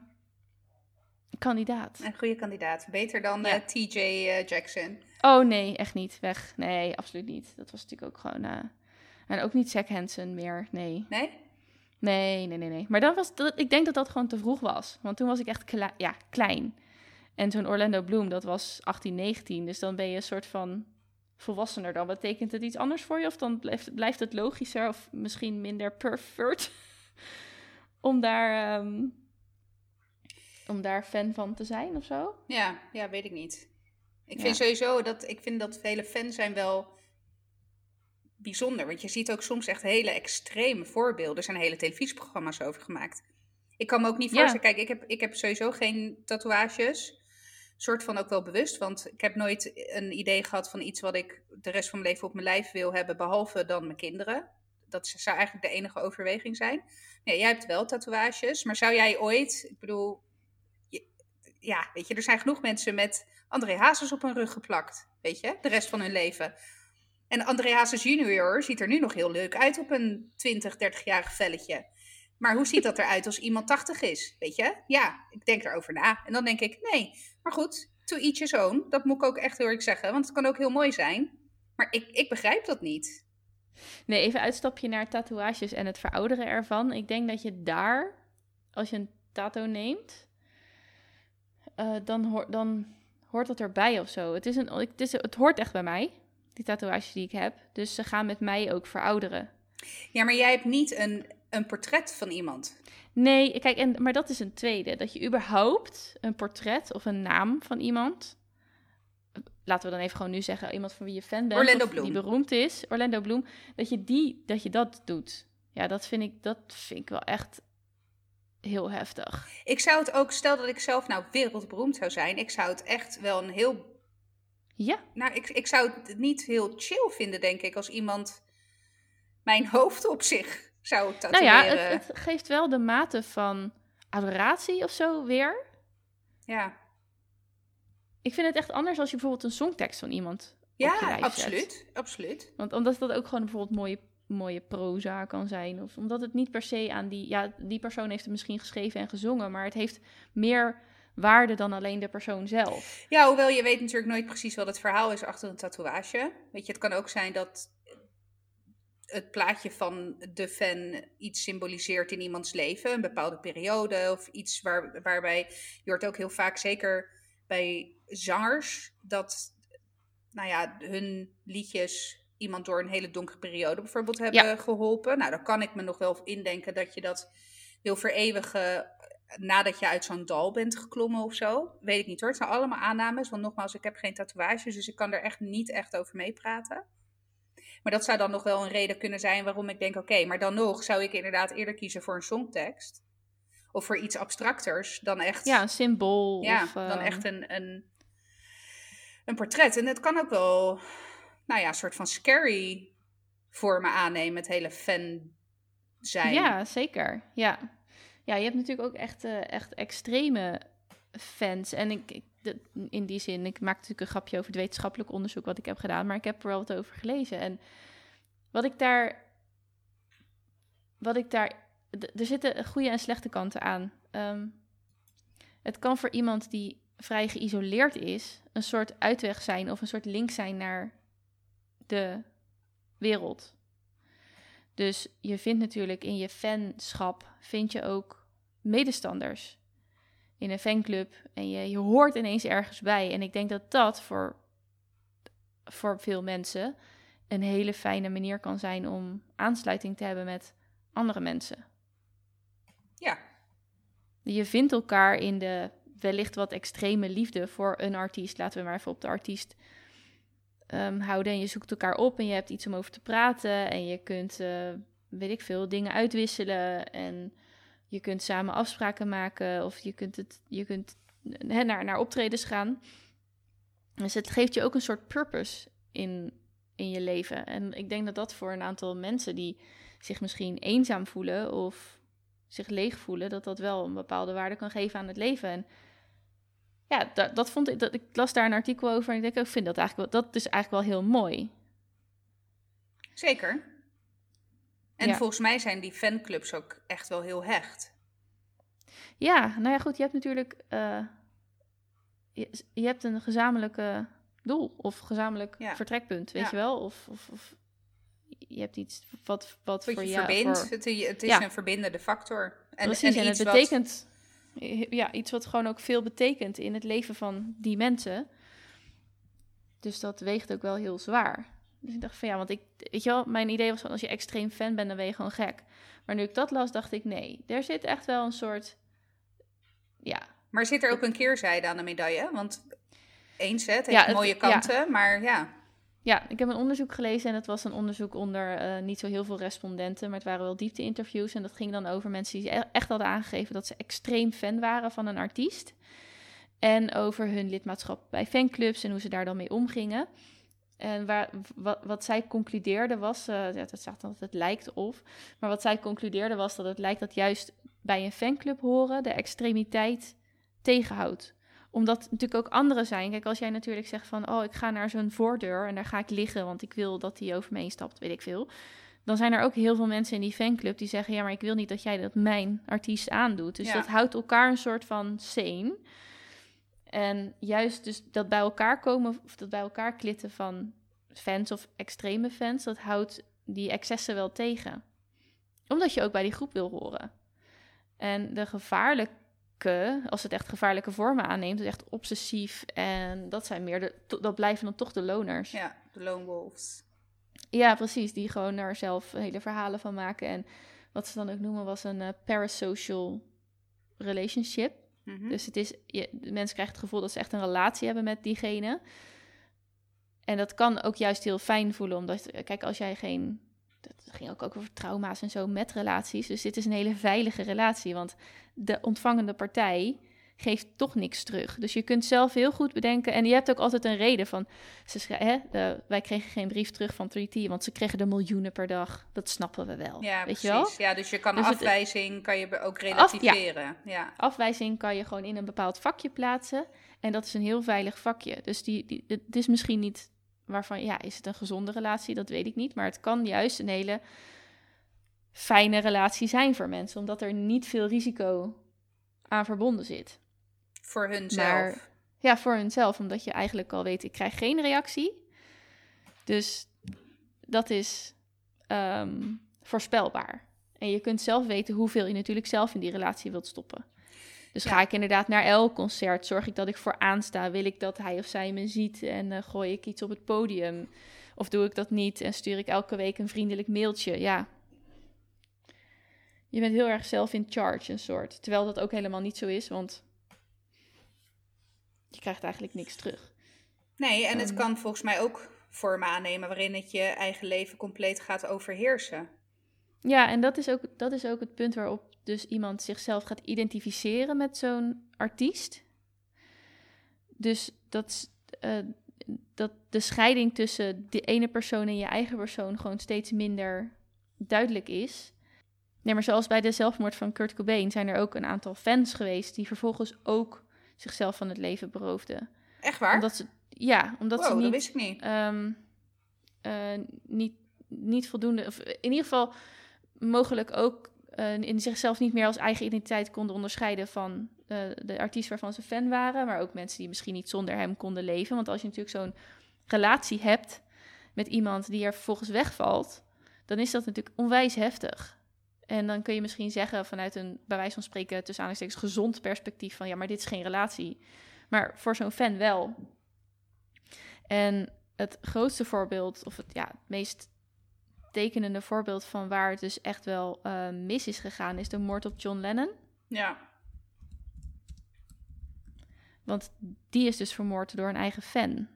kandidaat. Een goede kandidaat. Beter dan Ja. eh, TJ eh, Jackson. Oh nee, echt niet. Weg. Nee, absoluut niet. Dat was natuurlijk ook gewoon... eh, en ook niet Zack Hansen meer. Nee. Nee? Nee, nee, nee, nee. Maar dat was, dat, ik denk dat dat gewoon te vroeg was. Want toen was ik echt ja, klein. En toen Orlando Bloom, dat was 18, 19. Dus dan ben je een soort van volwassener. Dan betekent het iets anders voor je? Of dan blijft, het- blijft het logischer of misschien minder pervert? om, daar, ehm, om daar fan van te zijn of zo? Ja, ja, weet ik niet. Ik Ja. vind sowieso dat, ik vind dat vele fans zijn wel bijzonder. Want je ziet ook soms echt hele extreme voorbeelden. Er zijn hele televisieprogramma's over gemaakt. Ik kan me ook niet Ja. voorstellen, kijk, ik heb, ik heb sowieso geen tatoeages. Soort van ook wel bewust, want ik heb nooit een idee gehad van iets wat ik de rest van mijn leven op mijn lijf wil hebben, behalve dan mijn kinderen. Dat zou eigenlijk de enige overweging zijn. Nee, jij hebt wel tatoeages, maar zou jij ooit, ik bedoel, ja, weet je, er zijn genoeg mensen met André Hazes op hun rug geplakt, weet je, de rest van hun leven. En André Hazes junior ziet er nu nog heel leuk uit op een 20, 30-jarig velletje. Maar hoe ziet dat eruit als iemand 80 is, weet je? Ja, ik denk erover na. En dan denk ik, nee, maar goed, to each his own. Dat moet ik ook echt heel erg zeggen, want het kan ook heel mooi zijn. Maar ik, ik begrijp dat niet. Nee, even uitstapje naar tatoeages en het verouderen ervan. Ik denk dat je daar, als je een tattoo neemt, eh, dan, hoor, dan hoort dat erbij of zo. Het, is een, het, is, het hoort echt bij mij, die tatoeages die ik heb. Dus ze gaan met mij ook verouderen. Ja, maar jij hebt niet een, een portret van iemand. Nee, kijk, en, maar dat is een tweede. Dat je überhaupt een portret of een naam van iemand. Laten we dan even gewoon nu zeggen, iemand van wie je fan bent. Orlando Bloom. Die beroemd is, Orlando Bloom. Dat je, die, dat je dat doet. Ja, dat vind ik, dat vind ik wel echt heel heftig. Ik zou het ook, stel dat ik zelf nou wereldberoemd zou zijn, ik zou het echt wel een heel. Ja, Nou, ik, ik zou het niet heel chill vinden, denk ik, als iemand mijn hoofd op zich zou nou tatoeëren. ja, het, het geeft wel de mate van adoratie of zo weer. ja. Ik vind het echt anders als je bijvoorbeeld een songtekst van iemand op je ja lijf zet. absoluut. Absoluut. Want omdat dat ook gewoon bijvoorbeeld mooie, mooie proza kan zijn. Of omdat het niet per se aan die... Ja, die persoon heeft het misschien geschreven en gezongen. Maar het heeft meer waarde dan alleen de persoon zelf. Ja, hoewel je weet natuurlijk nooit precies wat het verhaal is achter een tatoeage. Weet je, het kan ook zijn dat het plaatje van de fan iets symboliseert in iemands leven, een bepaalde periode of iets waar, waarbij je hoort ook heel vaak, zeker bij zangers, dat nou ja, hun liedjes iemand door een hele donkere periode bijvoorbeeld hebben geholpen. Nou, dan kan ik me nog wel indenken dat je dat wil vereeuwigen nadat je uit zo'n dal bent geklommen of zo. Weet ik niet hoor. Het zijn allemaal aannames. Want nogmaals, ik heb geen tatoeages. Dus ik kan er echt niet echt over meepraten. Maar dat zou dan nog wel een reden kunnen zijn waarom ik denk... Oké, maar dan nog zou ik inderdaad eerder kiezen voor een songtekst. Of voor iets abstracters dan echt... Ja, een symbool. ja, of, dan ehm, echt een, een, een portret. En het kan ook wel, nou ja, een soort van scary vormen aannemen. Het hele fan zijn. Ja, zeker. Ja. ja, je hebt natuurlijk ook echt, eh, echt extreme fans. En ik, ik, in die zin, ik maak natuurlijk een grapje over het wetenschappelijk onderzoek wat ik heb gedaan, maar ik heb er wel wat over gelezen. En wat ik daar, wat ik daar, er zitten goede en slechte kanten aan. Ehm, het kan voor iemand die vrij geïsoleerd is, een soort uitweg zijn of een soort link zijn naar de wereld. Dus je vindt natuurlijk in je fanschap vind je ook medestanders in een fanclub en je, je hoort ineens ergens bij. En ik denk dat dat voor, voor veel mensen een hele fijne manier kan zijn om aansluiting te hebben met andere mensen. Ja, Je vindt elkaar in de wellicht wat extreme liefde voor een artiest. Laten we maar even op de artiest ehm, houden. En je zoekt elkaar op en je hebt iets om over te praten. En je kunt, eh, weet ik veel, dingen uitwisselen. En je kunt samen afspraken maken. Of je kunt, het, je kunt naar, naar optredens gaan. Dus het geeft je ook een soort purpose in, in je leven. En ik denk dat dat voor een aantal mensen die zich misschien eenzaam voelen of zich leeg voelen, dat dat wel een bepaalde waarde kan geven aan het leven. En ja, dat, dat vond ik, dat, ik las daar een artikel over en ik denk, ik vind dat eigenlijk wel, dat is eigenlijk wel heel mooi. zeker. En Ja. volgens mij zijn die fanclubs ook echt wel heel hecht. Ja, nou ja, goed, je hebt natuurlijk, eh, je, je hebt een gezamenlijke doel of gezamenlijk Ja. vertrekpunt, weet Ja. je wel? Of, of, of je hebt iets wat, wat, Wat voor je jou... verbindt. voor- Het, het is een verbindende factor. En, Precies, en, het iets wat- betekent ja, iets wat gewoon ook veel betekent in het leven van die mensen. Dus dat weegt ook wel heel zwaar. Dus ik dacht van ja, want ik, weet je wel, mijn idee was van als je extreem fan bent, dan ben je gewoon gek. Maar nu ik dat las, dacht ik nee, er zit echt wel een soort, ja, Maar zit er ook een keerzijde aan de medaille? Want eens, hè, het Ja, heeft het- mooie ja. kanten, maar ja. Ja, ik heb een onderzoek gelezen en het was een onderzoek onder eh, niet zo heel veel respondenten, maar het waren wel diepte-interviews. En dat ging dan over mensen die e- echt hadden aangegeven dat ze extreem fan waren van een artiest. En over hun lidmaatschap bij fanclubs en hoe ze daar dan mee omgingen. En waar, wat, wat zij concludeerde was, eh ja, dat staat dan dat het lijkt of, maar wat zij concludeerde was dat het lijkt dat juist bij een fanclub horen de extremiteit tegenhoudt omdat natuurlijk ook anderen zijn. Kijk, als jij natuurlijk zegt van... oh, ik ga naar zo'n voordeur en daar ga ik liggen... want ik wil dat hij over me heen stapt, weet ik veel. Dan zijn er ook heel veel mensen in die fanclub die zeggen... ja, maar ik wil niet dat jij dat mijn artiest aandoet. Dus Ja. dat houdt elkaar een soort van sane. En juist dus dat bij elkaar komen... of dat bij elkaar klitten van fans of extreme fans... dat houdt die excessen wel tegen. Omdat je ook bij die groep wil horen. En de gevaarlijke als het echt gevaarlijke vormen aanneemt, is echt obsessief. En dat zijn meer de, dat blijven dan toch de loners. Ja. Ja, de lone wolves. precies. Die gewoon daar zelf hele verhalen van maken. En wat ze dan ook noemen, was een uh, parasocial relationship. Mhm. Dus het is, je, de mensen krijgen het gevoel dat ze echt een relatie hebben met diegene. En dat kan ook juist heel fijn voelen, omdat, kijk, als jij geen. Dat ging ook over trauma's en zo met relaties. Dus dit is een hele veilige relatie, want de ontvangende partij geeft toch niks terug. Dus je kunt zelf heel goed bedenken. En je hebt ook altijd een reden van. Ze hè, de- wij kregen geen brief terug van 3T, want ze kregen er miljoenen per dag. Dat snappen we wel. Ja, weet precies. je wel? Ja, dus je kan Dus het- afwijzing, kan je ook relativeren. ja. Afwijzing kan je gewoon in een bepaald vakje plaatsen. En dat is een heel veilig vakje. Dus die, die, het is misschien niet waarvan, ja, is het een gezonde relatie? Dat weet ik niet. Maar het kan juist een hele fijne relatie zijn voor mensen, omdat er niet veel risico aan verbonden zit. Voor hunzelf. Maar ja, voor hunzelf, omdat je eigenlijk al weet, ik krijg geen reactie. Dus dat is ehm, voorspelbaar. En je kunt zelf weten hoeveel je natuurlijk zelf in die relatie wilt stoppen. Dus Ja. ga ik inderdaad naar elk concert, zorg ik dat ik vooraan sta, wil ik dat hij of zij me ziet en eh, gooi ik iets op het podium. Of doe ik dat niet en stuur ik elke week een vriendelijk mailtje. Ja, je bent heel erg zelf in charge, een soort. Terwijl dat ook helemaal niet zo is, want je krijgt eigenlijk niks terug. Nee, en het Ehm. kan volgens mij ook vormen aannemen waarin het je eigen leven compleet gaat overheersen. Ja, en dat is ook, dat is ook het punt waarop dus iemand zichzelf gaat identificeren met zo'n artiest. Dus dat, eh, dat de scheiding tussen de ene persoon en je eigen persoon gewoon steeds minder duidelijk is. Nee, maar zoals bij de zelfmoord van Kurt Cobain zijn er ook een aantal fans geweest die vervolgens ook zichzelf van het leven beroofden. Echt waar? Omdat ze, ja, omdat wow, ze niet dat wist ik niet. ehm, eh, niet, niet voldoende, of in ieder geval mogelijk ook eh, in zichzelf niet meer als eigen identiteit konden onderscheiden van eh, de artiest waarvan ze fan waren, maar ook mensen die misschien niet zonder hem konden leven. Want als je natuurlijk zo'n relatie hebt met iemand die er vervolgens wegvalt, dan is dat natuurlijk onwijs heftig. En dan kun je misschien zeggen vanuit een, bij wijze van spreken, tussen aanhalingstekens gezond perspectief van ja, maar dit is geen relatie. Maar voor zo'n fan wel. En het grootste voorbeeld, of het, ja, het meest tekenende voorbeeld van waar het dus echt wel eh, mis is gegaan, is de moord op John Lennon. Ja. Want die is dus vermoord door een eigen fan.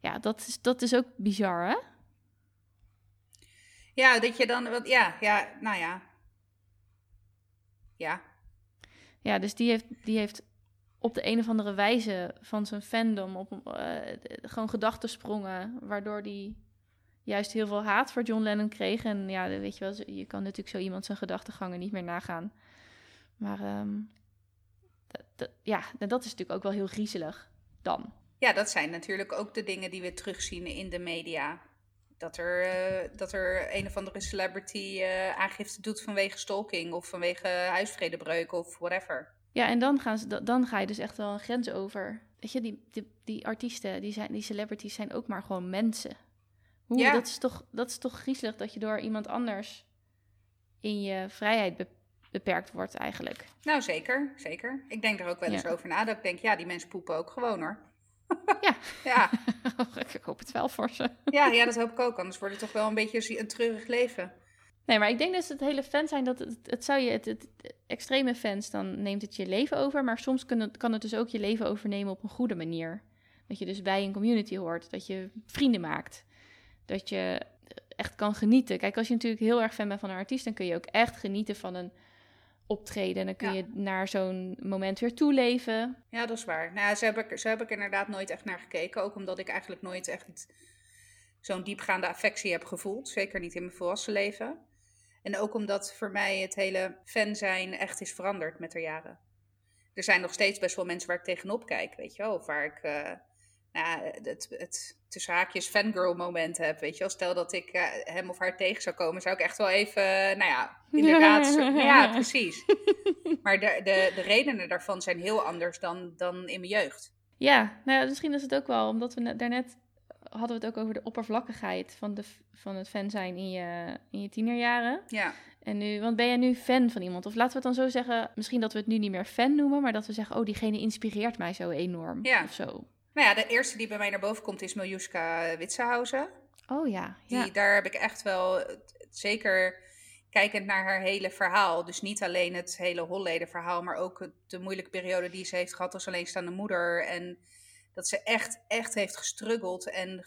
Ja, dat is, dat is ook bizar, hè? Ja, dat je dan... wat- Ja, ja, nou ja. Ja, Ja, dus die heeft, die heeft op de een of andere wijze van zijn fandom op eh, gewoon gedachten sprongen, waardoor die juist heel veel haat voor John Lennon kreeg. En ja, weet je wel, je kan natuurlijk zo iemand zijn gedachtegangen niet meer nagaan. Maar ehm, ja, dat is natuurlijk ook wel heel griezelig dan. Ja, dat zijn natuurlijk ook de dingen die we terugzien in de media. Dat er, eh, dat er een of andere celebrity eh, aangifte doet vanwege stalking of vanwege huisvredebreuk of whatever. Ja, en dan, gaan ze, da- dan ga je dus echt wel een grens over. Weet je, die, die, die artiesten, die, zijn, die celebrities zijn ook maar gewoon mensen. Hoe, Ja. dat, is toch, dat is toch griezelig dat je door iemand anders in je vrijheid be- beperkt wordt eigenlijk. Nou, zeker, zeker. Ik denk er ook wel eens Ja. over na. Dat ik denk, ja, die mensen poepen ook gewoon hoor. Ja. Ja, ik hoop het wel voor ze. ja, ja, dat hoop ik ook. Anders wordt het toch wel een beetje een treurig leven. Nee, maar ik denk dus het hele fan zijn, dat het, het zou je, het, het, extreme fans, dan neemt het je leven over. Maar soms kan het, kan het dus ook je leven overnemen op een goede manier. Dat je dus bij een community hoort, dat je vrienden maakt. Dat je echt kan genieten. Kijk, als je natuurlijk heel erg fan bent van een artiest, dan kun je ook echt genieten van een optreden. En dan kun Ja. je naar zo'n moment weer toeleven. Ja, dat is waar. Nou, zo heb, ik, zo heb ik inderdaad nooit echt naar gekeken. Ook omdat ik eigenlijk nooit echt zo'n diepgaande affectie heb gevoeld. Zeker niet in mijn volwassen leven. En ook omdat voor mij het hele fan zijn echt is veranderd met de jaren. Er zijn nog steeds best wel mensen waar ik tegenop kijk, weet je wel. Of waar ik eh, nou, het, het tussen haakjes fangirl moment heb, weet je wel. Stel dat ik eh, hem of haar tegen zou komen, zou ik echt wel even, eh, nou ja, inderdaad. zo- ja, precies. Maar de, de, de redenen daarvan zijn heel anders dan, dan in mijn jeugd. Ja, nou ja, misschien is het ook wel, omdat we net- daarnet hadden we het ook over de oppervlakkigheid van, de, van het fan zijn in je, in je tienerjaren. Ja. En nu, want ben jij nu fan van iemand? Of laten we het dan zo zeggen, misschien dat we het nu niet meer fan noemen, maar dat we zeggen, oh, diegene inspireert mij zo enorm. Ja. Of zo. Nou ja, de eerste die bij mij naar boven komt is Miljuska Witsenhausen. Oh ja, Die. Daar heb ik echt wel, zeker... kijkend naar haar hele verhaal. Dus niet alleen het hele Holleden verhaal, maar ook de moeilijke periode die ze heeft gehad als alleenstaande moeder. En dat ze echt, echt heeft gestruggeld en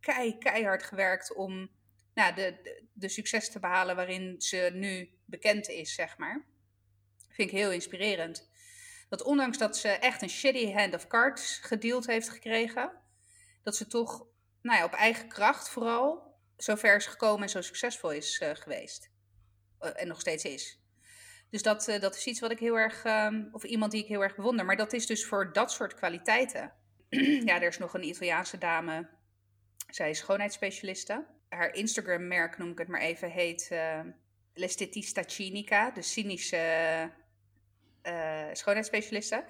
kei, keihard gewerkt om nou, de, de, de succes te behalen waarin ze nu bekend is, zeg maar. Vind ik heel inspirerend. Dat ondanks dat ze echt een shitty hand of cards gedeeld heeft gekregen, dat ze toch nou ja, op eigen kracht vooral zo ver is gekomen en zo succesvol is uh, geweest. Uh, en nog steeds is. Dus dat, uh, dat is iets wat ik heel erg, um, of iemand die ik heel erg bewonder. Maar dat is dus voor dat soort kwaliteiten. ja, er is nog een Italiaanse dame. Zij is schoonheidsspecialiste. Haar Instagram-merk, noem ik het maar even, heet L'estetista Cinica, de cynische uh, schoonheidsspecialiste.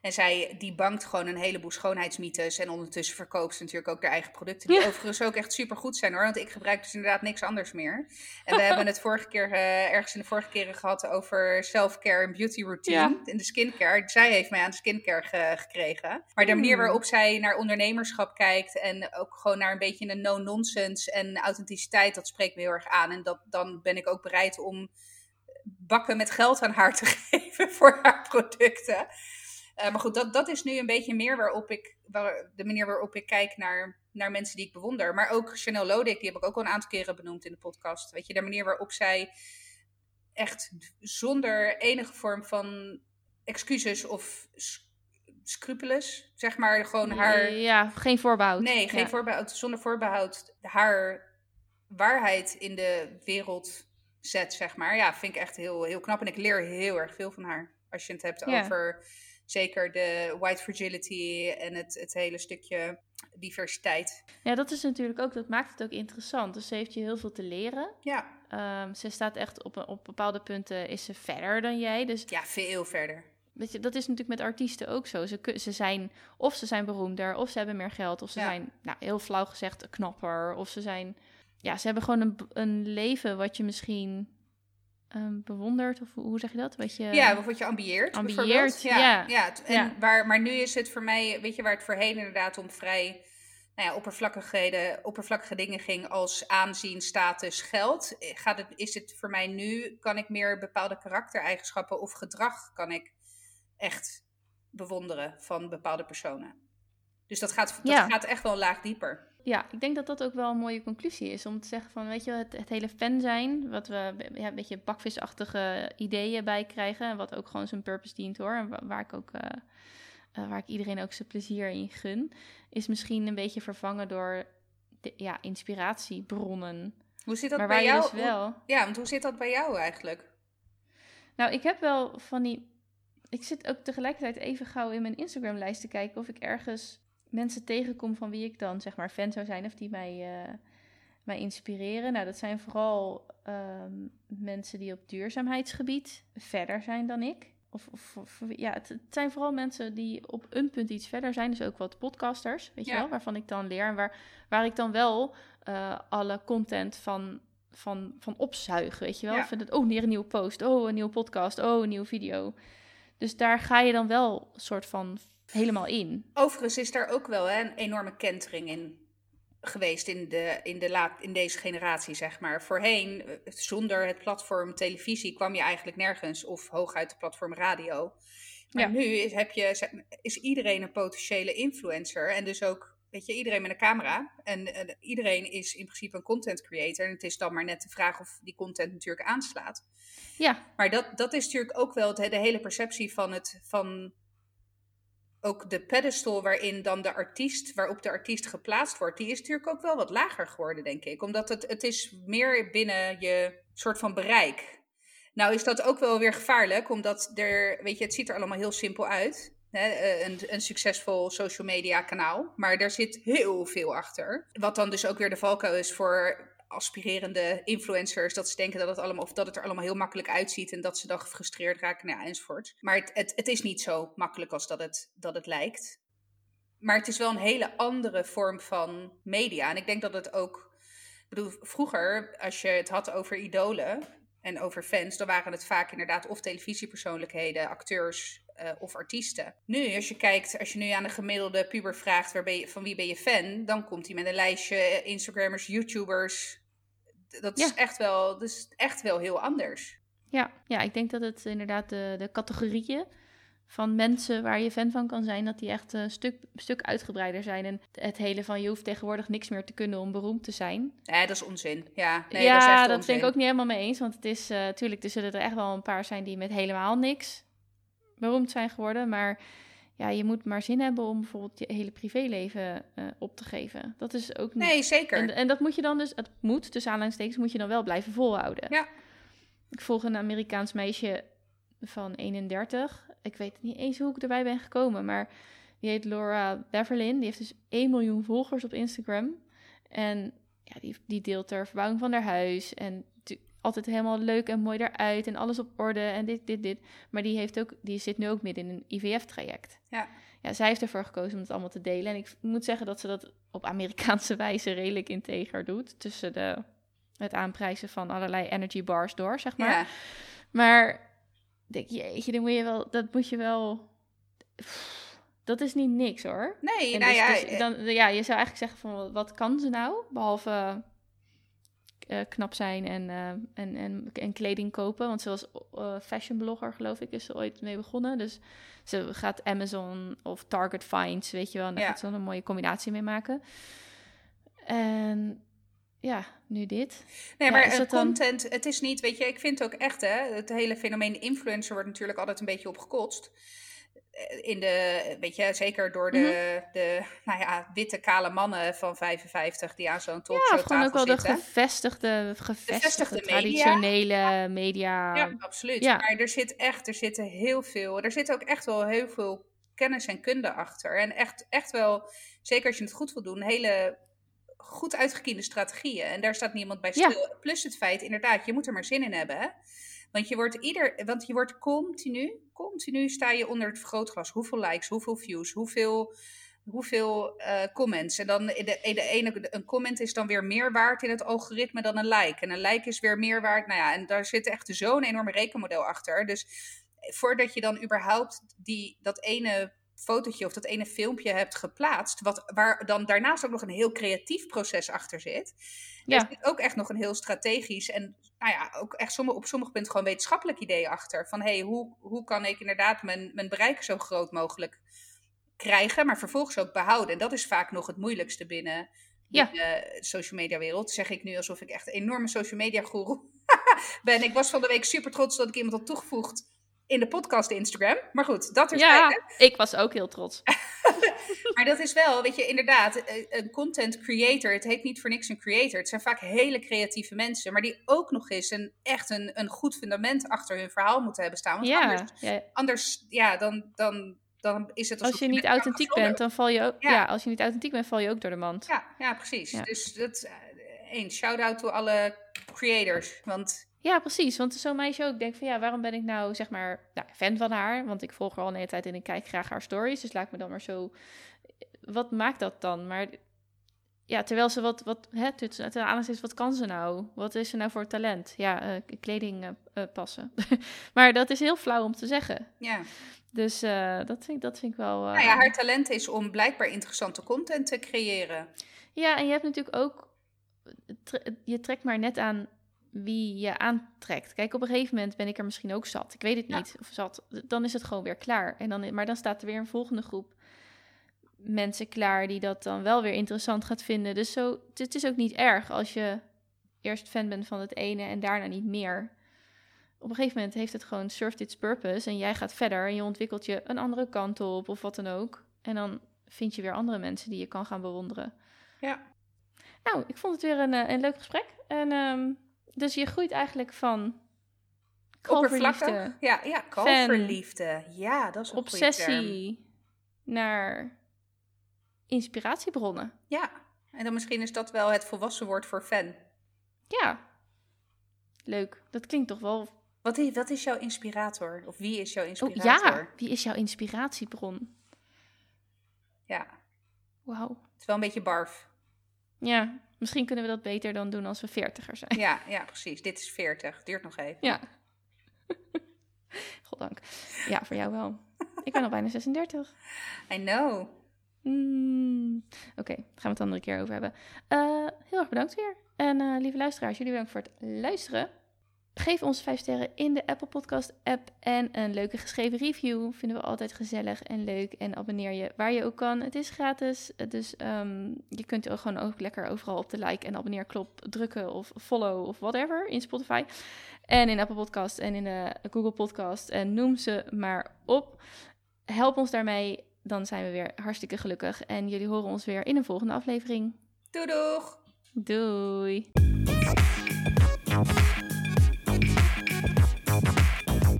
En zij die bankt gewoon een heleboel schoonheidsmythes. En ondertussen verkoopt ze natuurlijk ook haar eigen producten. Die overigens ook echt super goed zijn hoor. Want ik gebruik dus inderdaad niks anders meer. En we hebben het vorige keer, uh, ergens in de vorige keren gehad over self-care en beauty routine. In de skincare. Zij heeft mij aan de skincare ge gekregen. Maar de manier hmm. waarop zij naar ondernemerschap kijkt. En ook gewoon naar een beetje een no-nonsense en authenticiteit. Dat spreekt me heel erg aan. En dat, dan ben ik ook bereid om bakken met geld aan haar te geven voor haar producten. Uh, maar goed, dat, dat is nu een beetje meer waarop ik, waar, de manier waarop ik kijk naar, naar mensen die ik bewonder. Maar ook Chanel Lodik, die heb ik ook al een aantal keren benoemd in de podcast. Weet je, de manier waarop zij echt zonder enige vorm van excuses of scrupules, zeg maar, gewoon haar... Ja, geen voorbehoud. Nee, geen voorbehoud, zonder voorbehoud haar waarheid in de wereld zet, zeg maar. Ja, vind ik echt heel, heel knap. En ik leer heel erg veel van haar. Als je het hebt over zeker de white fragility en het, het hele stukje diversiteit. Ja, dat is natuurlijk ook, dat maakt het ook interessant. Dus ze heeft je heel veel te leren. Ja. Um, ze staat echt op, op bepaalde punten, is ze verder dan jij. Dus ja, veel verder. Weet je, dat is natuurlijk met artiesten ook zo. Ze, ze zijn, of ze zijn beroemder, of ze hebben meer geld, of ze zijn, nou, heel flauw gezegd, knapper, of ze zijn ja, ze hebben gewoon een, een leven wat je misschien um, bewondert, of hoe zeg je dat? Wat je, ja, of wat je ambieert. Ambieert, ja. Ja, ja. en ja. Waar, maar nu is het voor mij, weet je, waar het voorheen inderdaad om vrij nou ja, oppervlakkige, oppervlakkige dingen ging als aanzien, status, geld. Gaat het, is het voor mij nu, kan ik meer bepaalde karaktereigenschappen of gedrag kan ik echt bewonderen van bepaalde personen. Dus dat gaat, dat gaat echt wel een laag dieper. Ja, ik denk dat dat ook wel een mooie conclusie is. Om te zeggen van, weet je, het, het hele fan zijn, wat we ja, een beetje bakvisachtige ideeën bij krijgen. Wat ook gewoon zijn purpose dient hoor. En waar ik ook, uh, uh, waar ik iedereen ook zijn plezier in gun. Is misschien een beetje vervangen door de, ja, inspiratiebronnen. Hoe zit dat maar bij jou? Dus wel... ja, want hoe zit dat bij jou eigenlijk? Nou, ik heb wel van die. Ik zit ook tegelijkertijd even gauw in mijn Instagram-lijst te kijken of ik ergens mensen tegenkom van wie ik dan zeg maar fan zou zijn of die mij, uh, mij inspireren. Nou, dat zijn vooral um, mensen die op duurzaamheidsgebied verder zijn dan ik. Of, of, of ja, het, het, zijn vooral mensen die op een punt iets verder zijn. Dus ook wat podcasters, weet je wel, waarvan ik dan leer. En waar, waar ik dan wel uh, alle content van, van, van opzuig, weet je wel. Ja. Vind het, oh, neer een nieuwe post, oh, een nieuwe podcast, oh, een nieuwe video. Dus daar ga je dan wel een soort van helemaal in. Overigens is daar ook wel hè, een enorme kentering in geweest in, de, in, de laat, in deze generatie, zeg maar. Voorheen, eh, zonder het platform televisie, kwam je eigenlijk nergens. Of hooguit het platform radio. Maar ja. nu is, heb je, is iedereen een potentiële influencer. En dus ook, weet je, iedereen met een camera. En, en iedereen is in principe een content creator. En het is dan maar net de vraag of die content natuurlijk aanslaat. Ja. Maar dat, dat is natuurlijk ook wel de, de hele perceptie van het... Van, ook de pedestal waarin dan de artiest, waarop de artiest geplaatst wordt, die is natuurlijk ook wel wat lager geworden, denk ik. Omdat het, het is meer binnen je soort van bereik. Nou is dat ook wel weer gevaarlijk, omdat er, weet je, het ziet er allemaal heel simpel uit. Hè, eh, een, een succesvol social media kanaal. Maar daar zit heel veel achter. Wat dan dus ook weer de valkuil is voor aspirerende influencers, dat ze denken dat het, allemaal, of dat het er allemaal heel makkelijk uitziet en dat ze dan gefrustreerd raken nou ja, enzovoort. Maar het, het, het is niet zo makkelijk als dat het, dat het lijkt. Maar het is wel een hele andere vorm van media. En ik denk dat het ook. Ik bedoel, vroeger, als je het had over idolen en over fans, dan waren het vaak inderdaad of televisiepersoonlijkheden, acteurs uh, of artiesten. Nu, als je kijkt, als je nu aan een gemiddelde puber vraagt waar ben je, van wie ben je fan, dan komt hij met een lijstje Instagrammers, YouTubers, dat is, echt, wel, dat is echt wel heel anders. Ja, ja, ik denk dat het inderdaad de, de categorieën van mensen waar je fan van kan zijn, dat die echt een stuk, stuk uitgebreider zijn. En het hele van je hoeft tegenwoordig niks meer te kunnen om beroemd te zijn. Ja, dat is onzin. Ja, nee, ja dat, is echt dat onzin. ben ik ook niet helemaal mee eens. Want het is natuurlijk, uh, er zullen er echt wel een paar zijn die met helemaal niks beroemd zijn geworden. Maar ja, je moet maar zin hebben om bijvoorbeeld je hele privéleven uh, op te geven. Dat is ook niet... Nee, zeker. En, en dat moet je dan dus, het moet, tussen aanhalingstekens, moet je dan wel blijven volhouden. Ja. Ik volg een Amerikaans meisje van 31. Ik weet niet eens hoe ik erbij ben gekomen, maar die heet Laura Beverlin. Die heeft dus 1 miljoen volgers op Instagram. En ja, die, die deelt er verbouwing van haar huis en altijd helemaal leuk en mooi eruit en alles op orde en dit, dit, dit. Maar die, heeft ook, die zit nu ook midden in een IVF-traject. Ja. ja, zij heeft ervoor gekozen om het allemaal te delen. En ik moet zeggen dat ze dat op Amerikaanse wijze redelijk integer doet. Tussen de, het aanprijzen van allerlei energy bars door, zeg maar. Ja. Maar denk jeetje, dan moet je wel, dat moet je wel... Dat is niet niks hoor. Nee, En nou dus- ja, dus dan, ja, je zou eigenlijk zeggen van wat kan ze nou? Behalve eh, knap zijn en, eh, en, en, en kleding kopen. Want ze was eh, fashion blogger, geloof ik, is ze ooit mee begonnen. Dus ze gaat Amazon of Target Finds, weet je wel. En daar Ja. gaat ze dan een mooie combinatie mee maken. En ja, nu dit. Nee, maar dan- content, het is niet, weet je, ik vind ook echt, hè, het hele fenomeen influencer wordt natuurlijk altijd een beetje opgekotst. Eh, In de, weet je, zeker door de, Mhm. de nou ja, witte kale mannen van 55 die aan zo'n talkshow Ja, gewoon ook wel de gevestigde, gevestigde, traditionele media. Ja, absoluut. ja. Maar er zit echt, er zitten heel veel, er zit ook echt wel heel veel kennis en kunde achter. En echt, echt wel, zeker als je het goed wil doen, hele goed uitgekiende strategieën. En daar staat niemand bij Ja. stil. Plus het feit, inderdaad, je moet er maar zin in hebben. Hè? Want je wordt ieder, want je wordt continu, continu sta je onder het vergrootglas. Hoeveel likes, hoeveel views, hoeveel, hoeveel eh, comments. En dan de, de ene, een comment is dan weer meer waard in het algoritme dan een like. En een like is weer meer waard. Nou ja, en daar zit echt zo'n enorme rekenmodel achter. Dus voordat je dan überhaupt die, dat ene fotootje of dat ene filmpje hebt geplaatst, wat, waar dan daarnaast ook nog een heel creatief proces achter zit. Ja. Er zit ook echt nog een heel strategisch en nou ja, ook echt sommige, op sommige punten gewoon wetenschappelijk idee achter. Van hé, hey, hoe, hoe kan ik inderdaad mijn, mijn bereik zo groot mogelijk krijgen, maar vervolgens ook behouden. En dat is vaak nog het moeilijkste binnen, Ja. de social media wereld. Zeg ik nu alsof ik echt een enorme social media guru ben. Ik was van de week super trots dat ik iemand had toegevoegd in de podcast Instagram. Maar goed, dat is Ja, ik was ook heel trots. maar dat is wel, weet je, inderdaad, eh, een content creator. Het heet niet voor niks een creator. Het zijn vaak hele creatieve mensen, maar die ook nog eens een, echt een, een goed fundament achter hun verhaal moeten hebben staan. Want Ja, anders, ja, anders, ja, dan, dan, dan is het als je niet authentiek bent, dan val je ook. Ja. Ja. als je niet authentiek bent, val je ook door de mand. Ja, ja, precies. Dus dat, eh, één, shout-out to alle creators. Want Ja, precies. Want zo'n meisje ook denkt van ja, waarom ben ik nou zeg maar nou, fan van haar? Want ik volg haar al een hele tijd en ik kijk graag haar stories. Dus laat me dan maar zo. Wat maakt dat dan? Maar ja, terwijl ze wat, wat hè, tussen is, wat kan ze nou? Wat is ze nou voor talent? Ja, eh, kleding eh, eh, passen. maar dat is heel flauw om te zeggen. ja, Dus dat, vind, ik- dat vind ik wel. nou ja, haar talent is om blijkbaar interessante content te creëren. Ja, en je hebt natuurlijk ook. tre- Je trekt maar net aan wie je aantrekt. Kijk, op een gegeven moment ben ik er misschien ook zat. Ik weet het Ja. niet. Of zat. Dan is het gewoon weer klaar. En dan, maar dan staat er weer een volgende groep mensen klaar die dat dan wel weer interessant gaat vinden. Dus zo, het is ook niet erg als je eerst fan bent van het ene en daarna niet meer. Op een gegeven moment heeft het gewoon served its purpose en jij gaat verder en je ontwikkelt je een andere kant op of wat dan ook. En dan vind je weer andere mensen die je kan gaan bewonderen. Ja. Nou, ik vond het weer een, eh, een leuk gesprek. En, ehm, dus je groeit eigenlijk van kalverliefde. Ja, ja, kalverliefde. Ja, dat is een obsessie naar inspiratiebronnen. Ja, en dan misschien is dat wel het volwassen woord voor fan. Ja, leuk. Dat klinkt toch wel... Wat is, wat is jouw inspirator? Of wie is jouw Oh, inspirator? ja, wie is jouw inspiratiebron? Ja, Wauw. het is wel een beetje barf. Ja, misschien kunnen we dat beter dan doen als we veertiger zijn. Ja, ja, precies. Dit is 40. Duurt nog even. Ja. Goddank. Ja, voor jou wel. Ik ben al bijna 36. I know. Mm, Oké, gaan we het een keer over hebben. Uh, heel erg bedankt weer. En uh, lieve luisteraars, jullie bedankt voor het luisteren. Geef ons 5 sterren in de Apple Podcast app en een leuke geschreven review. Vinden we altijd gezellig en leuk. En abonneer je waar je ook kan. Het is gratis, dus um, je kunt er gewoon ook lekker overal op de like en abonneerklop drukken of follow of whatever in Spotify. En in Apple Podcast en in de Google Podcast en noem ze maar op. Help ons daarmee, dan zijn we weer hartstikke gelukkig. En jullie horen ons weer in een volgende aflevering. Doei doeg! Doei!